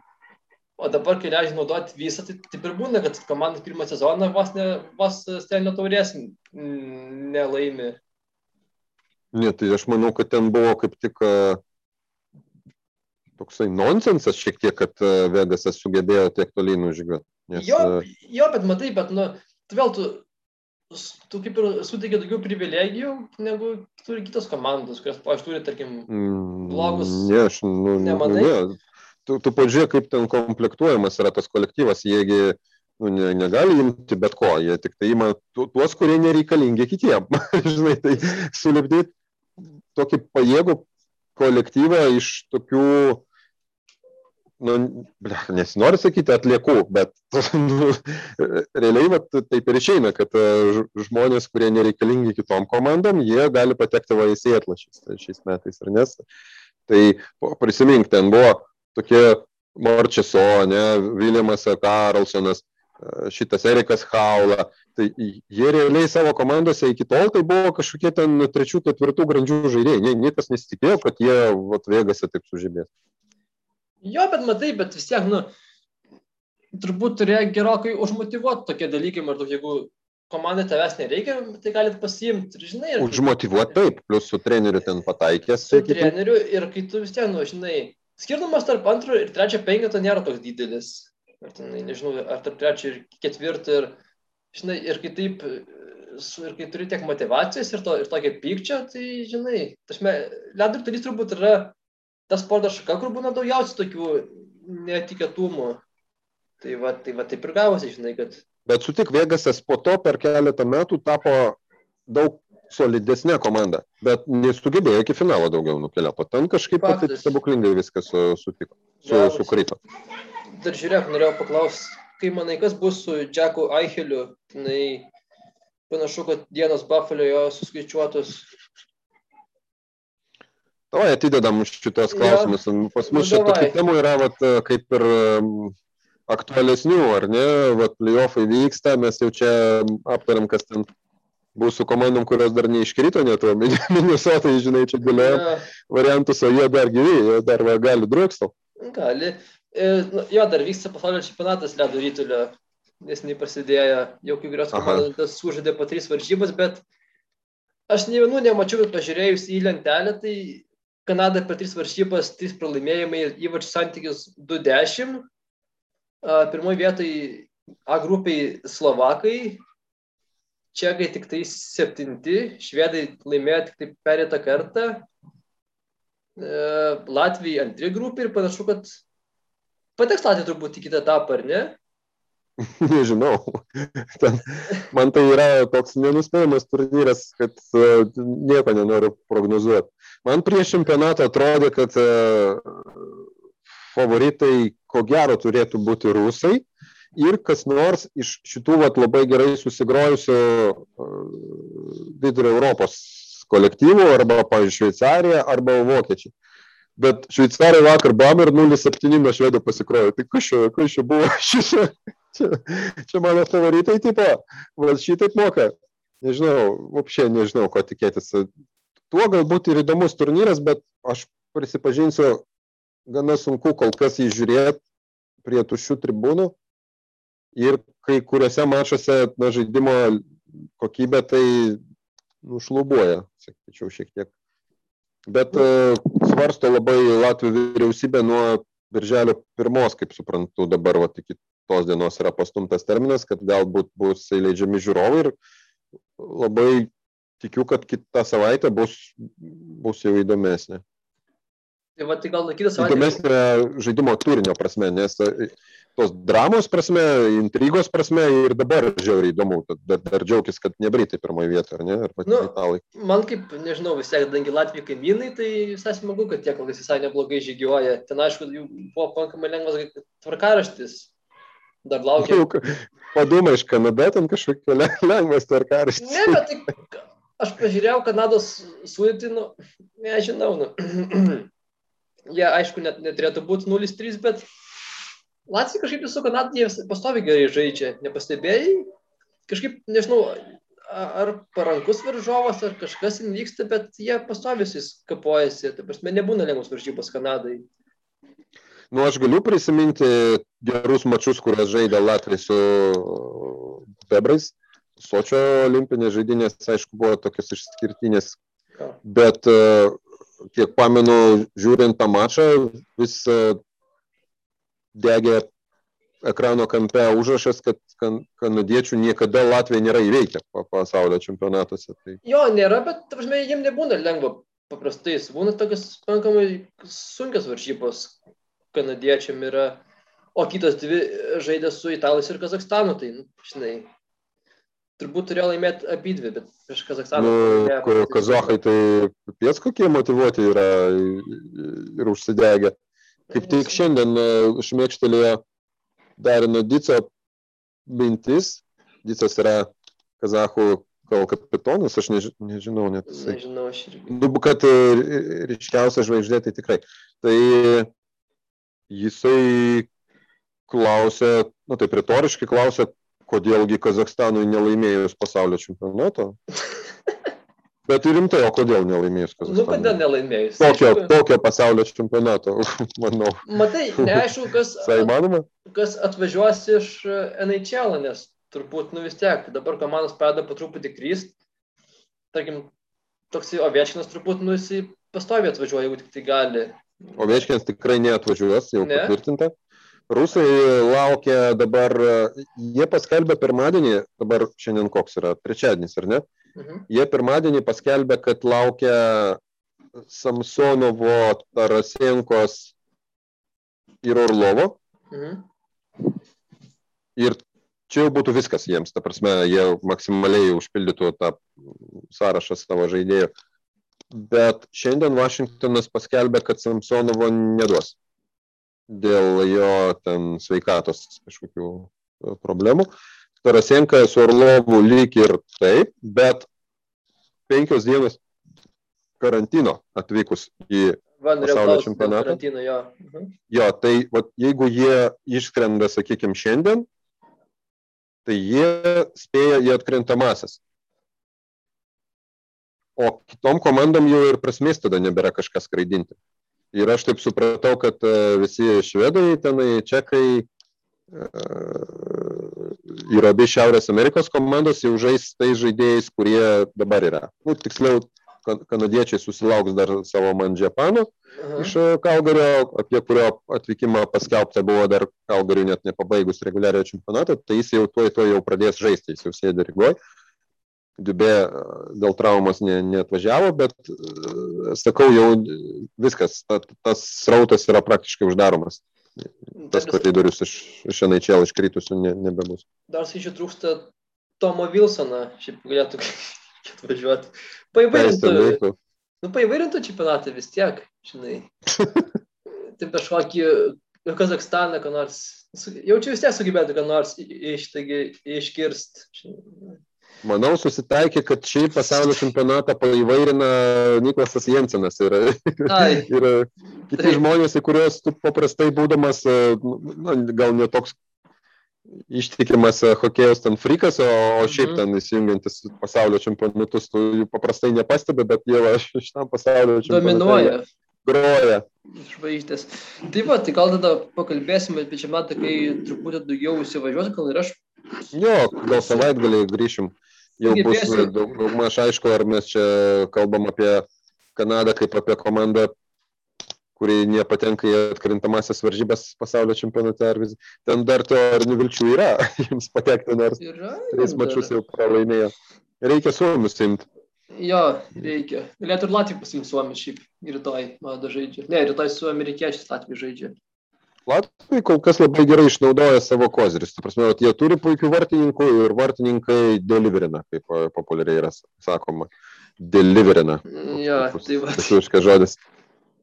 O dabar, kai leidžia naudoti visą, tai taip ir būna, kad komanda pirmą sezoną vos, ne, vos stenio taurės nelaimi. Ne, tai aš manau, kad ten buvo kaip tik uh, toksai nonsensas šiek tiek, kad uh, Vegasas sugebėjo tiek toliai nužygiuoti. Nes, jo, jo, bet matai, bet, nu, tu vėl tu, tu kaip ir suteikia daugiau privilegijų, negu turi kitos komandos, kurios, pavyzdžiui, turi, tarkim, mm, blogus. Ne, aš, nu, nemanai. Ne, tu, tu pažiūrėk, kaip ten komplektuojamas yra tas kolektyvas, jiegi nu, ne, negali imti bet ko, jie tik tai ima tuos, kurie nereikalingi kitiem. Žinai, tai sulipdyti tokį pajėgų kolektyvą iš tokių, nu, nesinori sakyti atliekų, bet nu, realiai vat, taip ir išeina, kad e, žmonės, kurie nereikalingi kitom komandom, jie gali patekti va į sėtlašys tai šiais metais, ar nes? Tai prisimink, ten buvo tokie Morčeso, ne, Viljamas Karlsonas, e, šitas Erikas Haula. Tai jie realiai savo komandose iki tol tai buvo kažkokie ten trečių, ketvirtų grandžių žaidėjai. Nie, niekas nesitikėjo, kad jie Vegase taip sužibės. Jo, bet matai, bet vis tiek, nu, turbūt turėjo gerokai užmotivuoti tokie dalykai, maždaug jeigu komandai tavęs nereikia, tai galit pasiimti, žinai. Ir... Užmotivuoti taip, plus su treneriu ten pataikęs. Su treneriu ir kai tu vis tiek, nu, žinai, skirtumas tarp antro ir trečio penketo nėra toks didelis. Ar, ten, nežinau, ar tarp trečio ir ketvirto ir, žinai, ir kai taip, ir kai turi tiek motivacijos ir, to, ir tokio pykčio, tai, žinai, tašme, ledo turys turbūt yra ta sporto šaka, kur būna daugiausiai tokių netikėtumų. Tai va, tai va taip ir gavosi, žinai, kad Bet sutik, Vegasas po to per keletą metų tapo daug solidesnė komanda, bet nesugebėjo iki finalo daugiau nukeliauti. Ten kažkaip taip stebuklingai viskas sutiko, su, ja, sukrito. Dar žiūrėk, norėjau paklausti, kai manai, kas bus su Jacku Aicheliu, tai panašu, kad dienos Buffalo jo suskaičiuotos. Tavai atidedam šitos klausimus. Ja. Pas mus nu, šitokių temų yra, vat, kaip ir aktualesnių, ar ne, vat playoffai vyksta, mes jau čia aptariam, kas ten bus su komandom, kurios dar neiškrito, net o Minnesota, žinai, čia galėjo ja. variantus, o jie dar gyvi, jie dar va, gali drūkstau. Gali. Jo, dar vyksta pasaulio čempionatas ledo rytulio, nes neprasidėjo, jau kai kurios komandos sužaidė po tris varžybas, bet aš ne vienų nemačiau, bet pažiūrėjus į lentelę, tai Kanada per tris varžybas, trys pralaimėjimai, įvačių santykis 2-10, Pirmoji vietoj A grupiai Slovakai, Čekai tik tai septinti, Švedai laimėjo tik tai perėtą kartą, Latvijai antri grupė ir panašu, kad pateks Latvija turbūt į kitą etapą, ar ne? Nežinau. Ten, man tai yra toks nenuspėjamas turnyras, kad uh, nieko nenoriu prognozuoti. Man prieš čempionatą atrodė, kad uh, favoritai ko gero turėtų būti rusai ir kas nors iš šitų vat, labai gerai susigrojusių uh, vidurio Europos kolektyvų, arba, pavyzdžiui, Šveicarija, arba Vokiečiai. Bet Šveicarai vakar bam ir 0,7 nuo švedų pasikrojo. Tai kas čia, kas čia buvo? Čia, čia, čia mano favoritai, tipo, va šitaip moka. Nežinau, apšiai nežinau, ko tikėtis. Tuo galbūt ir įdomus turnyras, bet aš prisipažinsiu, gana sunku kol kas jį žiūrėti prie tuščių tribūnų. Ir kai kuriuose mačiuose na, žaidimo kokybė tai nušlubuoja, sakyčiau, šiek tiek. Bet uh, svarsto labai Latvijų vyriausybė nuo birželio pirmos, kaip suprantu, dabar vat, iki tos dienos yra pastumtas terminas, kad galbūt bus įleidžiami žiūrovai ir labai tikiu, kad kitą savaitę bus, bus jau įdomesnė. Tai va, tai gal kitą savaitę. Įdomesnė žaidimo turinio prasme, nes e, tos dramos prasme, intrigos prasme ir dabar žiauriai įdomu. Dar, dar džiaugtis, kad ne Britai pirmoje vietoje, ar ne? Ar nu, italai. Man kaip, nežinau, vis tiek, kadangi Latvijai kaimynai, tai visai smagu, kad tie kol kas visai neblogai žygiuoja. Ten, aišku, jų buvo pakankamai lengvas tvarkaraštis. Dar laukia. Padumai iš Kanada, ten kažkokia lengvas tvarkaraštis. Ne, bet tai aš pažiūrėjau Kanados sudėtį, nu, nežinau, nu. jie aišku net neturėtų būti 0-3, bet Latvija kažkaip su Kanada jie pastovi gerai žaidžia, nepastebėjai? Kažkaip, nežinau, ar parankus varžovas, ar kažkas vyksta, bet jie pastovisis kapojasi, tai prasme, nebūna lengvos varžybos Kanadai. Nu, aš galiu prisiminti gerus mačius, kurias žaidė Latvija su Bebrais. Sočio olimpinės žaidynės, aišku, buvo tokios išskirtinės. Bet uh, kiek pamenu, žiūrint tą mačą, vis e, degė ekrano kampe užrašas, kad kan, kanadiečių niekada Latvija nėra įveikę pasaulio čempionatuose. Tai... Jo, nėra, bet, prasme, jiems nebūna lengva paprastai. Būna tokios pakankamai sunkios varžybos kanadiečiam yra, o kitos dvi žaidė su Italais ir Kazakstanu, tai, nu, žinai, turbūt turėjo laimėti abi dvi, bet prieš Kazakstaną. Nu, kazahai tai pies kokie motivuoti yra ir užsidegę. Kaip tik šiandien e, šmėkštelėjo Darino Dico mintis. Dicas yra kazahų gal kapitonas, aš neži, nežinau net. Nežinau, aš irgi. Nu, kad e, ryškiausia žvaigždė tai tikrai. Tai jisai klausė, nu, taip retoriškai klausė, kodėlgi Kazakstanui nelaimėjus pasaulio čempionato. Bet rimtai, o kodėl nelaimėjus Kazakstanui? Nu, kodėl nelaimėjus? Tokio, tokio pasaulio čempionato, manau. Matai, neaišku, kas, at, kas atvažiuos iš NHL, nes turbūt, nu vis tiek, dabar komandos pradeda po truputį kryst. Tarkim, toks Ovečkinas turbūt, nu jisai pastoviai atvažiuoja, jeigu tik tai gali. Ovečkinas tikrai neatvažiuos, jau Ne? patvirtinta. Rusai laukia dabar, jie paskelbė pirmadienį, dabar šiandien koks yra, trečiadienis, ar ne? Mhm. Jie pirmadienį paskelbė, kad laukia Samsonovo, Tarasenkos ir Orlovo. Mhm. Ir čia jau būtų viskas jiems, ta prasme, jie maksimaliai užpildytų tą sąrašą savo žaidėjų. Bet šiandien Vašingtonas paskelbė, kad Samsonovo neduos dėl jo ten sveikatos kažkokių e, problemų. Tarasenka su Orlovu lyg ir taip, bet penkios dienos karantino atvykus į Van Pasaulio čempionatą? karantino, jo. Mhm. Jo, tai vat, jeigu jie išskrenda, sakykime, šiandien, tai jie spėja į atkrintamasis. O kitom komandom jau ir prasmės tada nebėra kažką skraidinti. Ir aš taip supratau, kad e, visi švedai, tenai, čekai e, ir abi Šiaurės Amerikos komandos jau žais tais žaidėjais, kurie dabar yra. Nu, tiksliau, kan- kanadiečiai susilauks dar savo Mandžiapano, iš e, Kalgario, apie kurio atvykimą paskelbta buvo dar Kalgariui net nepabaigus reguliariojo čempionato, tai jis jau tuoj tuoj jau pradės žaisti, jis jau sėdi Rygoj. Dubė e, dėl traumos ne, neatvažiavo, bet, e, sakau, jau viskas, ta, tas srautas yra praktiškai uždaromas. Tas koridorius iš, iš NHL iškritusių ne, nebebus. Dar skaičiu trūksta Tomo Wilsoną, šiaip galėtų atvažiuoti. Paįvairintų, veiktų. nu, paįvairintų čempionatą vis tiek, žinai. Taip kažkokį Kazakstaną, ką nors. Jaučiu vis tiek sugebėtų, ką nors iš, taigi, iškirst. žinai. Manau, susitaikė, kad šį pasaulio čempionatą paįvairina Niklasas Jensenas ir, ir kiti Taip. žmonės, į kuriuos tu paprastai būdamas, e, na, gal netoks ištikimas e, hokėjos ten frikas, o, o šiaip Mhm. ten įsijungiantis pasaulio čempionatus, tu jų paprastai nepastebi, bet jie šitam pasaulio čempionate dominuoja. Groja. Žvaigždės. Tai va, tai gal tada pakalbėsime apie čempionatą, kai truputį daugiau įsivažiuos, gal ir aš. Jo, gal savaitgalį grįšim. Jau bus Sugebėsiu. daug, daug maž aišku, ar mes čia kalbam apie Kanadą kaip apie komandą, kuri nepatenka į atkrintamasias varžybas pasaulio čempionate. Ar vis... Ten dar teorinių vilčių yra jiems patekti, nors tris mačius jau pralaimėjo. Reikia suomius imti. Jo, reikia. Galėtų ir Latvijų pasimti Suomi šiaip. Rytoj, man žaidžia. Ne, rytoj su amerikiečiais Latvijų žaidžia. Latvijai kol kas labai gerai išnaudoja savo kozirius. Ta prasme, jie turi puikių vartininkų ir vartininkai deliverina, kaip e, populiariai yra sakoma. Deliverina. Jo, tai va. Lietuviškas žodis.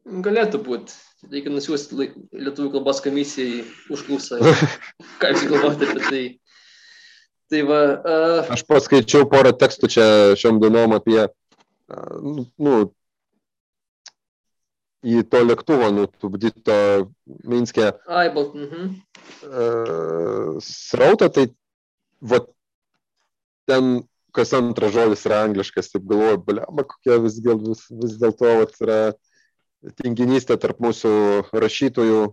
Galėtų būti. Reikia nusiųsti lietuvių kalbos komisijai užklausą. Ką jūs galvojate apie tai? Tai va, uh, Aš paskaičiau porą tekstų čia šiom dienom apie, nu, nu, į to lėktuvo nutupdyto Minske ai, balt, mhm. uh, srautą, tai va, ten kas antras žodis yra angliškas, taip galvoju, blema, kokia vis, vis, vis dėlto yra tinginystė tarp mūsų rašytojų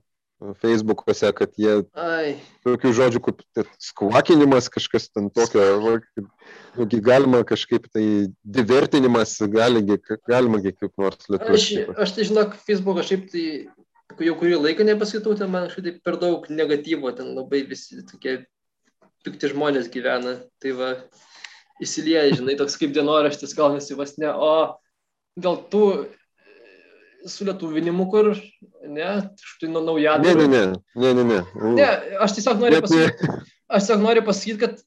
e, Facebook'ose, kad jie Ai, tokių žodžių kaip skvakinimas, kažkas ten tokio, nugi galima kažkaip tai divertinimas, galigi, galima kaip nors aš, lietuviškai. aš tai žinok, Facebooką šiaip tai jau kurį laiką nepaskaitau, ten man kažkaip tai per daug negatyvo, ten labai visi tokie pikti žmonės gyvena. Tai va, įsilieja, žinai, toks kaip dienoraštis gaunasi vos ne, o dėl tų sulėtuvinimu, kur, ne, štai nuo Ne, naujadarų. ne, ne, ne, ne, ne. Ne, aš tiesiog noriu pasakyti, ne. aš tiesiog noriu pasakyti, kad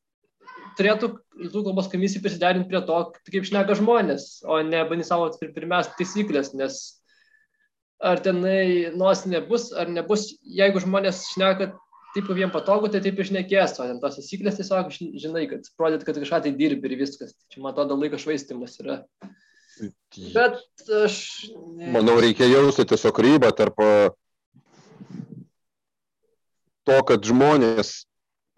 turėtų lietuvių kalbos komisija prisiderinti prie to, kaip šneka žmonės, o ne bandyti savo pirmiausia taisyklės, nes ar tenai nosinė bus, ar nebus, jeigu žmonės šneka taip, jiems patogu, tai taip išnekės, o ten tos taisyklės tiesiog ži- žinai, kad pradėt, kad kažką tai dirbi ir viskas. Čia man atrodo laiko švaistimas yra. Bet aš... ne- Manau, reikia jausti tiesiog ribą tarp a, to, kad žmonės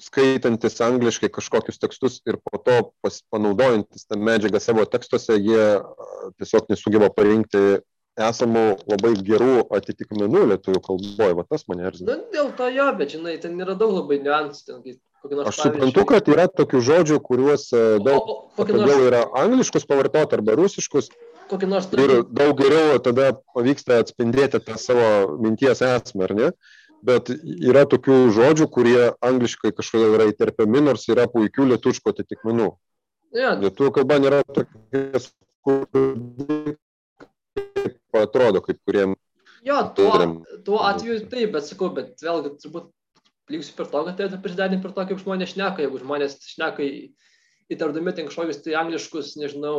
skaitantis angliškai kažkokius tekstus ir po to pas, panaudojantis tą medžiagą savo tekstuose, jie a, tiesiog nesugeba parinkti esamų labai gerų atitikmenų lietuvių kalboje. Va tas mane erzina. Nu, dėl to jo, bet žinai, ten yra daug labai niuansų, ten Aš suprantu, kad yra tokių žodžių, kuriuos e, daug patogiau yra angliškus pavartoti arba rusiškus. Kokį nors Ir daug geriau tada pavyksta atspindėti tą savo minties esmę, ar ne? Bet yra tokių žodžių, kurie angliškai kažkodėl yra įterpiami, nors yra puikių lietuško atitikmenų. Ja. Lietuvių kalba nėra tokia kaip atrodo, kaip kuriem. Jo, tuo, tuo atveju taip, bet sakau, bet vėlgi turbūt liksiu per to, kad tai prisidedinti per to, kaip žmonės šneka, jeigu žmonės šneka įtardami ten kažkokius tai angliškus, nežinau,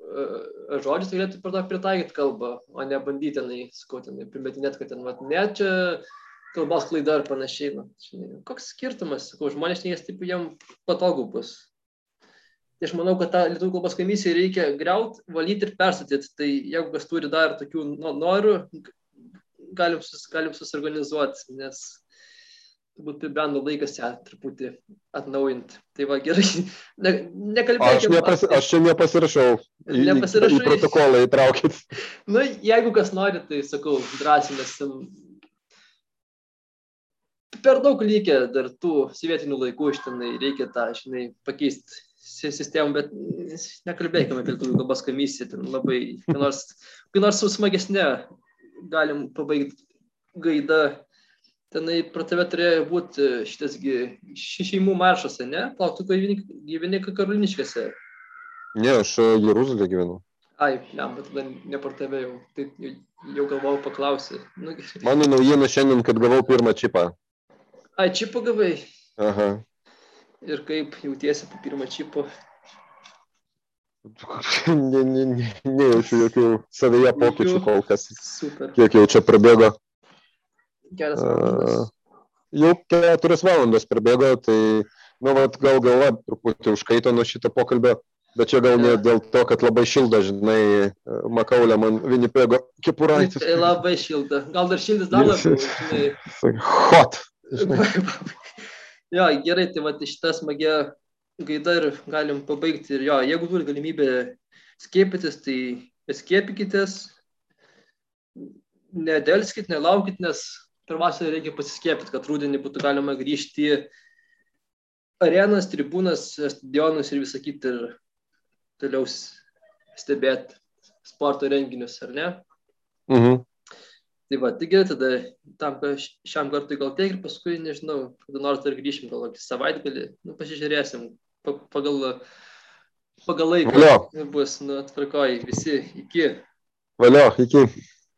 e, žodžius, tai galėtų per to pritaikyti kalbą, o ne bandyti tenai, sakau, tenai, primetinėti, kad ten, vat, ne, čia kalbos klaida ar panašiai. Nu, žinai, koks skirtumas, sakau, žmonės neės taip jam patogu bus. Tai aš manau, kad tą lietuvių kalbos komisiją reikia greut, valyti ir perstatyti. Tai jeigu kas turi dar tokių norų, galim, sus, galim susorganizuoti, nes turbūt pribrendo laikas ją truputį atnaujinti. Tai va gerai, ne, nekalbėkime. Aš, nepas, aš čia nepasirašau. Į, Nepasirašau. Į protokolą įtraukit. Na, jeigu kas nori, tai sakau, drąsiai, nes per daug lygia dar tų sovietinių laikų iš tenai reikia tą, žinai, pakeisti sistemą, bet nekalbėkime apie lietuvių kalbos komisiją, ten labai, kai nors, kai nors smagesnė galim pabaigti gaidą tenai pro tave turėjo būti šitas šeimų maršas, ne? Plauk, tu gyveni Karoliniškėse. Ne, aš Jeruzalė gyvenu. Ai, ne, bet tada ne pro tave jau, tai jau, jau galvojau paklausyti. Nu, Mano naujiena šiandien, kad gavau pirmą čipą. Ai, čipą gavai? Aha. Ir kaip jautiesi po pirmą čipą? ne, ne, ne, nejaučiu jokių savyje pokyčių kol kas. Super. Kiek jau čia prabėgo. Kelias valandas. Jau keturias valandas prabėgo, tai, nu, vat, gal galva truputį užkaito nuo šito pokalbio, bet čia gal ne dėl to, kad labai šilda, žinai, Makaulė man Vinipego kepuraitis. Tai labai šilda. Gal dar šildas dar labiau. Hot. jo, gerai, tai va, šitą smagią gaidą ir galim pabaigti. Ir jo, jeigu turi galimybę skiepytis, tai skiepykitės, nedelskit, nelaukit, nes per vasarą reikia pasiskiepyti, kad rūdienį būtų galima grįžti į arenas, tribūnas, stadionus ir visą kitą ir toliau stebėti sporto renginius, ar ne? Mhm. Tai va, taigi tada tam, šiam kartui gal tiek ir paskui, nežinau, kada nors dar grįšim, gal kokį savaitgalį, nu, pasižiūrėsim, pa, pagal, pagal laiką Valio. bus, nu, atvarkoj, visi, iki. Valio, iki.